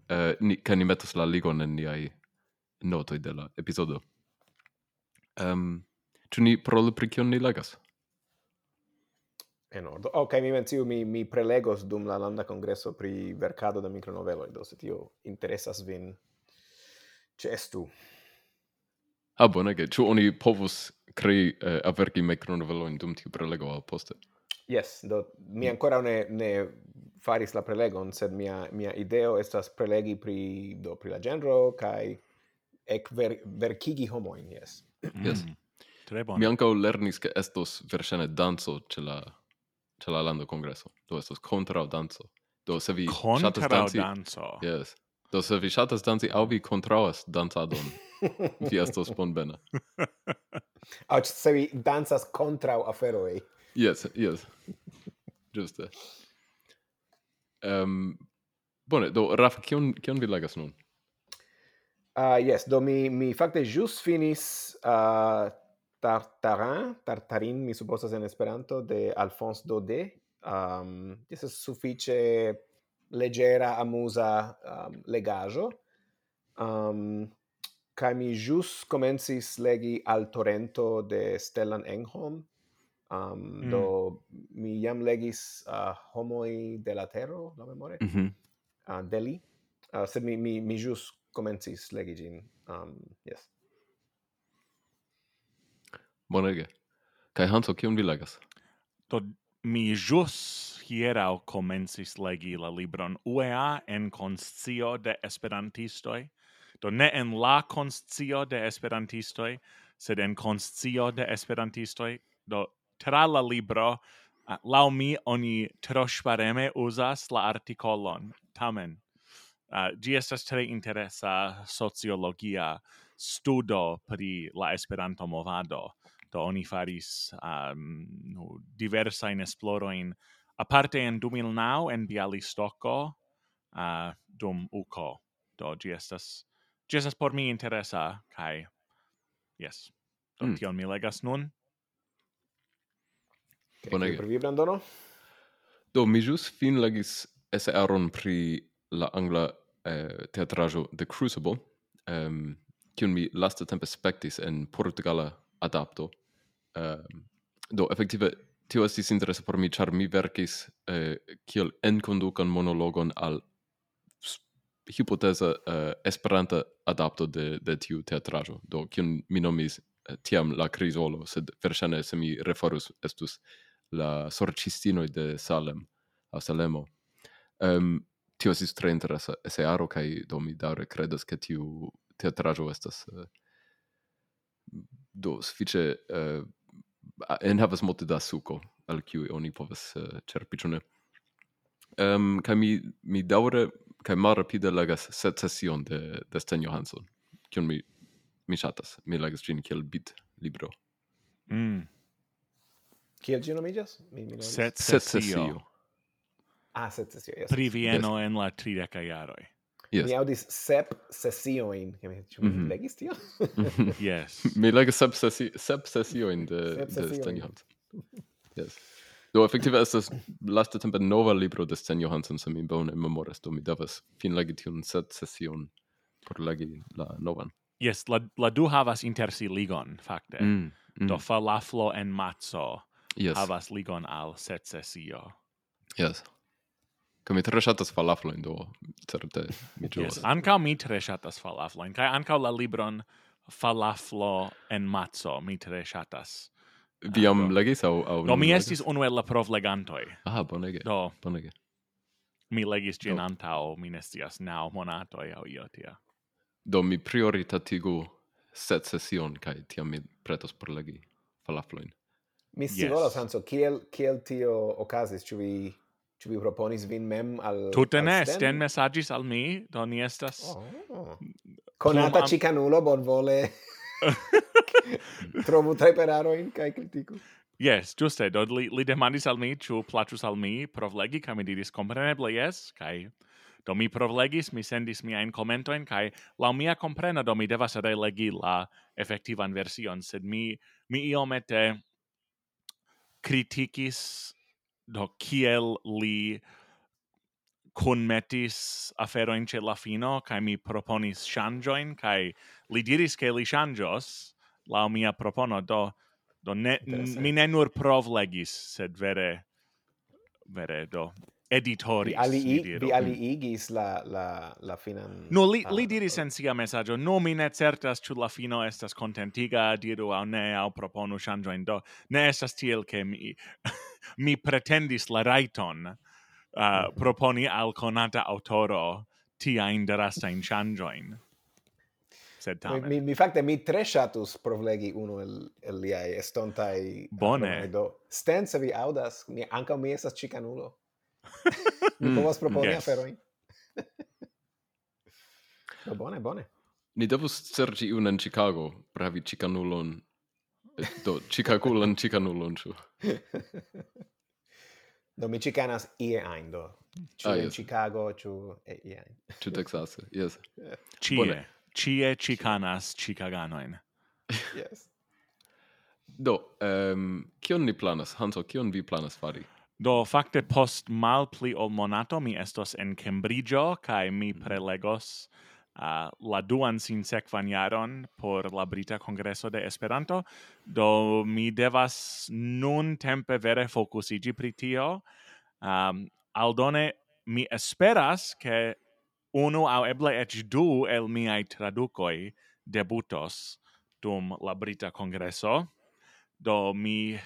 uh, eh, ni kan ni metos la ligon en niai notoi de la episodio um, tu ni parolu pri kion ni legas En ordo. Ok, mi menciu, mi, mi prelegos dum la landa congresso pri vercado da micronoveloi, do se tio interesas vin, ĉeestu. Ah, bonege. tu oni povus crei eh, avergi in dum tiu prelego al poste? Yes, do mi ancora ne ne faris la prelegon, sed mia mia ideo estas prelegi pri do pri la genro kai ek ver, verkigi homoin, yes. Mm. Yes. Mm. Tre bone. Mi ankaŭ lernis ke estos versene danzo ce la ce la lando congresso. Do estos contra danzo. Do se vi contra danzo. Yes. Do se vi ŝatas danci aŭ vi kontraŭas dancadon, vi estos bonbena. Aŭ se vi dancas kontraŭ aferoj. Yes, yes. Ĝuste. Um, bone, do Rafa, kion, kion vi legas nun? Uh, yes, do mi, mi fakte jus finis uh, Tartarin, Tartarin, mi supposas en Esperanto, de Alphonse Daudet. Um, jes, sufiĉe leggera, amusa um, legajo. Um, kai mi jus comencis legi Al Torrento de Stellan Engholm. Um, mm. Do mi jam legis uh, Homoi de la Terro, la memore, mm -hmm. uh, de. Uh, sed mi, mi, mi jus comencis legi gin. Um, yes. Bonege. Kai Hanso, kion vi legas? Do mi jus hieraŭ komencis legi la libron UEA en conscio de esperantistoj, do ne en la conscio de esperantistoj, sed en conscio de esperantistoj, do tra la libro lau mi oni tro usas uzas la artikolon. Tamen, uh, gi estas tre interesa sociologia studo pri la Esperanto movado. Do oni faris um, diversajn esplorojn aparte en 2009 en Bialystoko uh, dum uko. Do, gi estas, gi estas por mi interesa, kai, yes, do mm. tion mi legas nun. Bonege. per vi, Brandono? Do, mi jus fin legis esearon pri la angla eh, teatrajo The Crucible, um, kiun mi lasta tempe spectis en Portugala adapto. Um, do, effektive, tio estis interesa por mi, char mi verkis eh, kiel enkondukan monologon al hipoteza eh, esperanta adapto de, de tiu teatrajo. do kiun mi nomis eh, tiam la krizolo, sed versene se mi refarus estus la sorcistinoi de Salem, a Salemo. Um, tio estis tre interesa esearo, kai do mi daure credas che tiu teatrajo estas... Eh, do, sufiĉe... Eh, en havas multe da suco al kiu oni povas eh, uh, cerpi ĉu ne? Um, kaj mi mi daŭre kaj malrapide legas secesion de de Sten Johansson kiun mi mi ŝatas. Mi legas ĝin kiel bit libro mm. kiel ĝi nomiĝas? Secesio Set ah secesio yes. pri Vieno yes. en la trideka jaroj. Yes. Mi audis sep sesioin, ke mi ĉu mm -hmm. legis tio? Mhm. yes. Mi legis sep sesi sep sesioin de de Sten Johansson. Yes. Do effektive estas lastatempe nova libro de Sten Johansson se mi bone memoras do mi devas fin legi tiun set sesion por legi la novan. Yes, la, la du havas inter si ligon, fakte. Mm, mm. Do falaflo en mazzo yes. havas ligon al set sesio. Yes. Ka mi tre shatas falafloin do, certe, mi ĝuas. Yes, ankaŭ mi tre shatas falafloin, kaj ankaŭ la libron Falaflo en matzo eh, mi tre shatas. Vi jam legis aŭ aŭ Do mi estis unu el la provlegantoj. Ah, bonege. Do bonege. Mi legis ĝin antaŭ mi ne scias naŭ monatoj aŭ io tia. Do mi prioritatigu set sesion kaj tiam mi pretos por legi falafloin. Mi scivolas, yes. Hanso, kiel, kiel tio okazis? Ĉu vi Ĉu vi proponis vin mem al Tute ne, Sten? Sten al mi, do ni estas oh. Conata am... cicanulo bonvole trovu tajperaroin kaj kritiku. Yes, giuste, do li, li demandis al mi, ĉu plaĉus al mi provlegi, kaj mi diris kompreneble yes, kaj do mi provlegis, mi sendis commento komentojn, kai la mia comprena, do mi devas relegi la effettivan version, sed mi, mi iomete kritikis do kiel li conmetis aferoin ce la fino, kai mi proponis shanjoin kai li diris ke li shanjos la mia propono, do, do ne, mi ne nur provlegis, sed vere, vere, do, editoris, vi alii, diru. Vi aliigis la, la, la finan... No, li, li diris en sia messaggio, no, mi ne certas chu la fino estas contentiga, diru au ne, au proponu shanjoin do, ne estas tiel che mi mi pretendis la raiton uh, mhm. proponi al conata autoro tiajn in ŝanĝojn. Sed tamen. Mi, mi, mi mi tre shatus provlegi uno el, el liai estontai. Bone. Do, Sten, se vi audas, ni anca mi esas ĉikanulo. mi mm, povas proponi yes. aferoin. do bone, bone. Ni devus sergi un in Chicago pravi chicanulon Do, cicaculan cicanullon, chu do, mi chicanas ie ein do. chu ah, in. Chicago, chu e ie ain. Texas, yes. chie Bone. chicanas cicanas yes. Do, um, kion ni planas? Hanso, kion vi planas fari? Do, fakte post mal pli ol monato mi estos en Cambridgeo, kai mi prelegos... Mm uh, la duan sin sekvan jaron por la Brita Kongreso de Esperanto, do mi devas nun tempe vere fokusigi pri tio. Um, aldone, mi esperas che unu au eble ec du el miai traducoi debutos dum la Brita Kongreso, do mi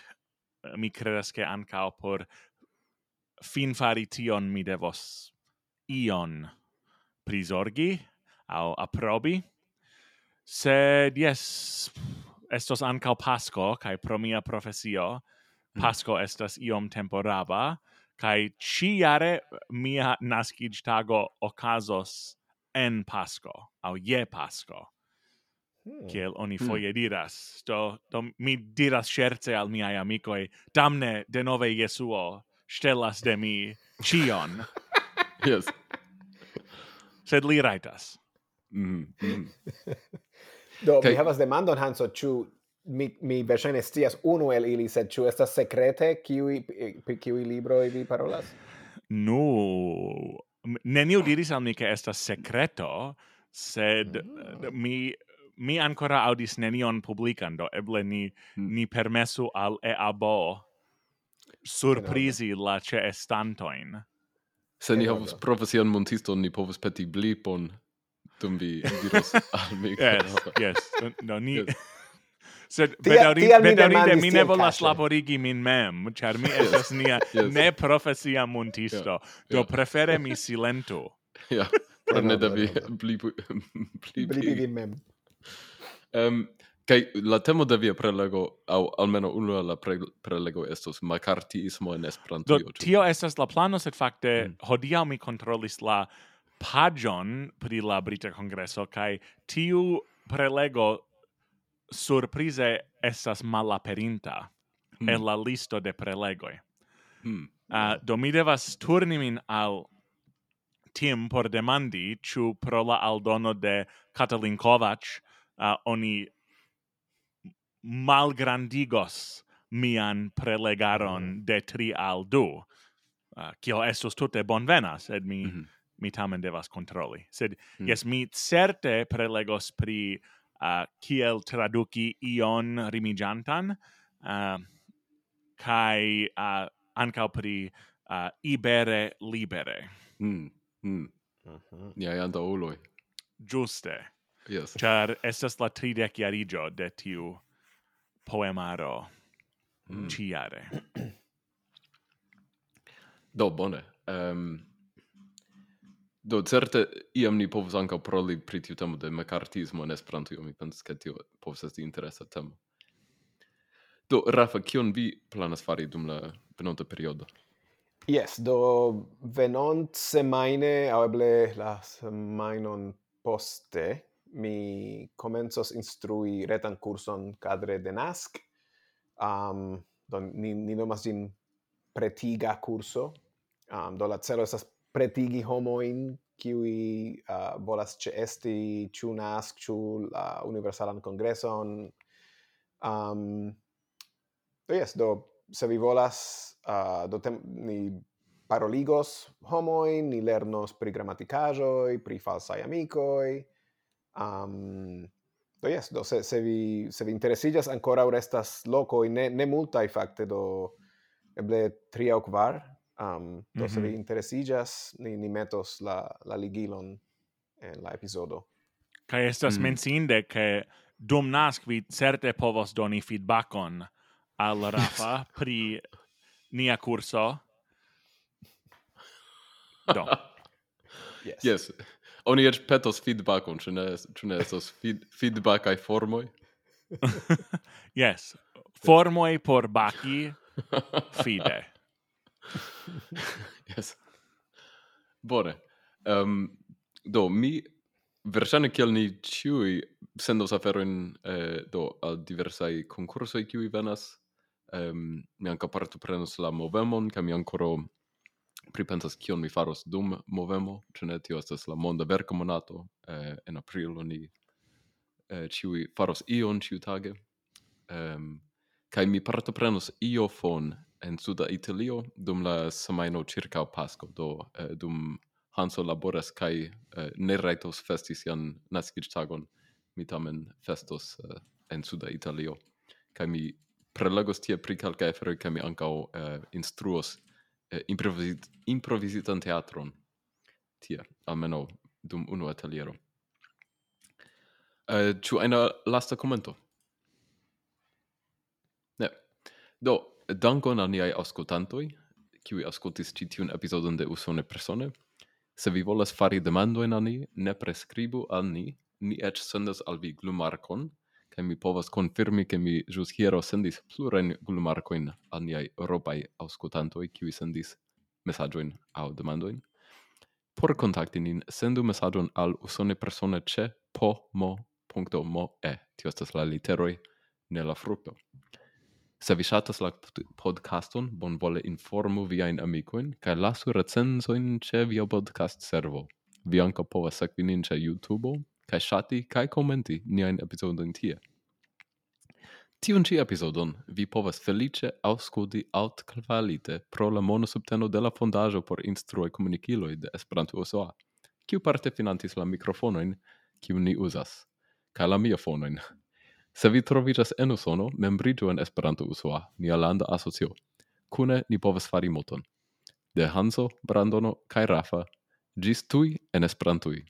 mi credas che ancao por fin fari tion mi devos ion prisorgi au aprobi. Sed, yes, estos ancao Pasco, cae pro mia profesio, mhm. Pasco mm. estas iom temporaba, cae ciare mia nascig tago ocasos en Pasco, au je Pasco. Mm. Kiel oni mm. foie diras. Do, do mi diras scherze al miai amicoi, damne de nove Jesuo stelas de mi cion. yes. Sed li raitas. Mm. Mm. Do, mi havas demandon, Hanso, ĉu mi mi verŝajne scias unu el ili, sed ĉu estas sekrete kiuj pri kiuj libroj vi parolas? No, neniu diris al mi ke estas sekreto, sed mm. mi mi ancora audis nenion publican, do eble ni, mm. ni permesu al EABO surprizi la ce estantoin. Se ni havus profesion montiston, ni povus peti blipon dum vi diros al mi. Eh, yes, yes. No, ni... Yes. Sed bedaurinde mi ne volas laborigi min mem, char mi estas nia ne profesia montisto. Do prefere mi silentu. Ja, por ne devi blibi mem. Um, Kai la temo de via prelego au almeno uno la pre, prelego estos macartismo en Esperanto. Do tio estas la plano sed fakte mm. hodiaŭ mi kontrolis la pagion pri la Brita Congresso, kai tiu prelego surprize estas malaperinta mm. en hmm. la listo de prelegoi. Mm. Uh, do mi devas turni min al tim por demandi ĉu pro la aldono de Katalin Kovac uh, oni malgrandigos mian prelegaron hmm. de tri al du. Uh, kio estus tute bonvenas, ed mi mm -hmm mi tamen devas controlli. Sed, mm. yes, mi certe prelegos pri uh, kiel traduci ion rimigiantan, uh, kai uh, ancao pri uh, ibere libere. Mm. Mm. Mhm. Uh -huh. Niai yeah. Giuste. Yes. Char estas la tridec iarigio de tiu poemaro mm. ciare. Do, bone. Um, Do certe iam ni povus anca proli pri tiu temo de mekartismo en io mi pensas ke tio povus esti interesa temo. Do Rafa, kion vi planas fari dum la venonta periodo? Yes, do venont semaine, au eble la semainon poste, mi comencos instrui retan curson cadre de NASC, um, do ni, ni nomas gin pretiga curso, um, do la celo esas pretigi homoin kiwi uh, volas che esti chu nask chu la Universalan congreson Um, do yes do se vi volas, uh, do tem, ni paroligos homoin, ni lernos pri gramatikaĵoj, pri falsaj amikoj. Um, do yes do se, se vi, se vi interesiĝas, ancora restas lokoj ne, ne multaj fakte, do eble tri aŭ kvar, Um, do mm -hmm. se vi interesigas, ni, ni metos la, la ligilon en la episodo. Kai estas mm. menciinde, ke dum nasc vi certe povos doni feedbackon al Rafa pri nia curso. Do. yes. yes. Oni et petos feedbackon, on ne, ĉu ne estos feed, feedbackaj formoi? yes. Formoi por baki fide. yes. Bone. Um, do, mi Versane kiel ni ciui sendos aferoin eh, do al diversai concursoi kiui venas. Um, mi anca partoprenos la movemon, ca mi ancora pripensas kion mi faros dum movemo, ce ne tio estes la monda verca monato, eh, en aprilo ni eh, ciui faros ion ciu tage. Um, ehm, kai mi partoprenos iofon en suda Italio dum la semajno ĉirkaŭ Pasko, do eh, dum Hanso laboras kaj eh, ne rajtos festi sian naskiĝtagon. Mi tamen festos eh, en suda Italio. Kaj mi prelegos tie pri kelkaj aferoj kaj mi ankaŭ eh, instruos eh, improvisit improvizitan teatron tie, almeno dum unu ateliero. Eh, ĉu uh, ena lasta komento? Ne. Do, dankon al niaj aŭskultantoj, kiuj aŭskultis ĉi tiun epizodon de Usone Persone. Se vi volas fari demandojn al ni, ne preskribu al ni, ni eĉ sendas al vi glumarkon, kaj mi povas konfirmi, ke mi ĵus hieraŭ sendis plurajn glumarkojn al niaj eŭropaj aŭskultantoj, kiuj sendis mesaĝojn aŭ demandojn. Por kontakti nin, sendu mesaĝon al usone persone ĉe pomo.moe. Tio estas la literoj, ne la frukto. Se vi ŝatas la podcaston, bonvole informu viajn amikojn kaj lasu recenzojn ĉe via podcast-servo. Vi ankaŭ povas sekvi nin ĉe YouTube kaj ŝati kaj komenti niajn epizodojn tie. Tiun ĉi epizodon vi povas feliĉe aut altkvalite pro la monosubteno de la fondaĵo por Instrui komunikiloj de Esperanto USA, kiu parte financis la mikrofonojn kiu ni uzas, kaj la miofonojn. Se vi troviĝas en Usono, membriĝu en Esperanto-Usoa, nia landa asocio. Cune ni povas fari moton. De Hanso, Brandono kai Rafa, gis tui en Esperantui!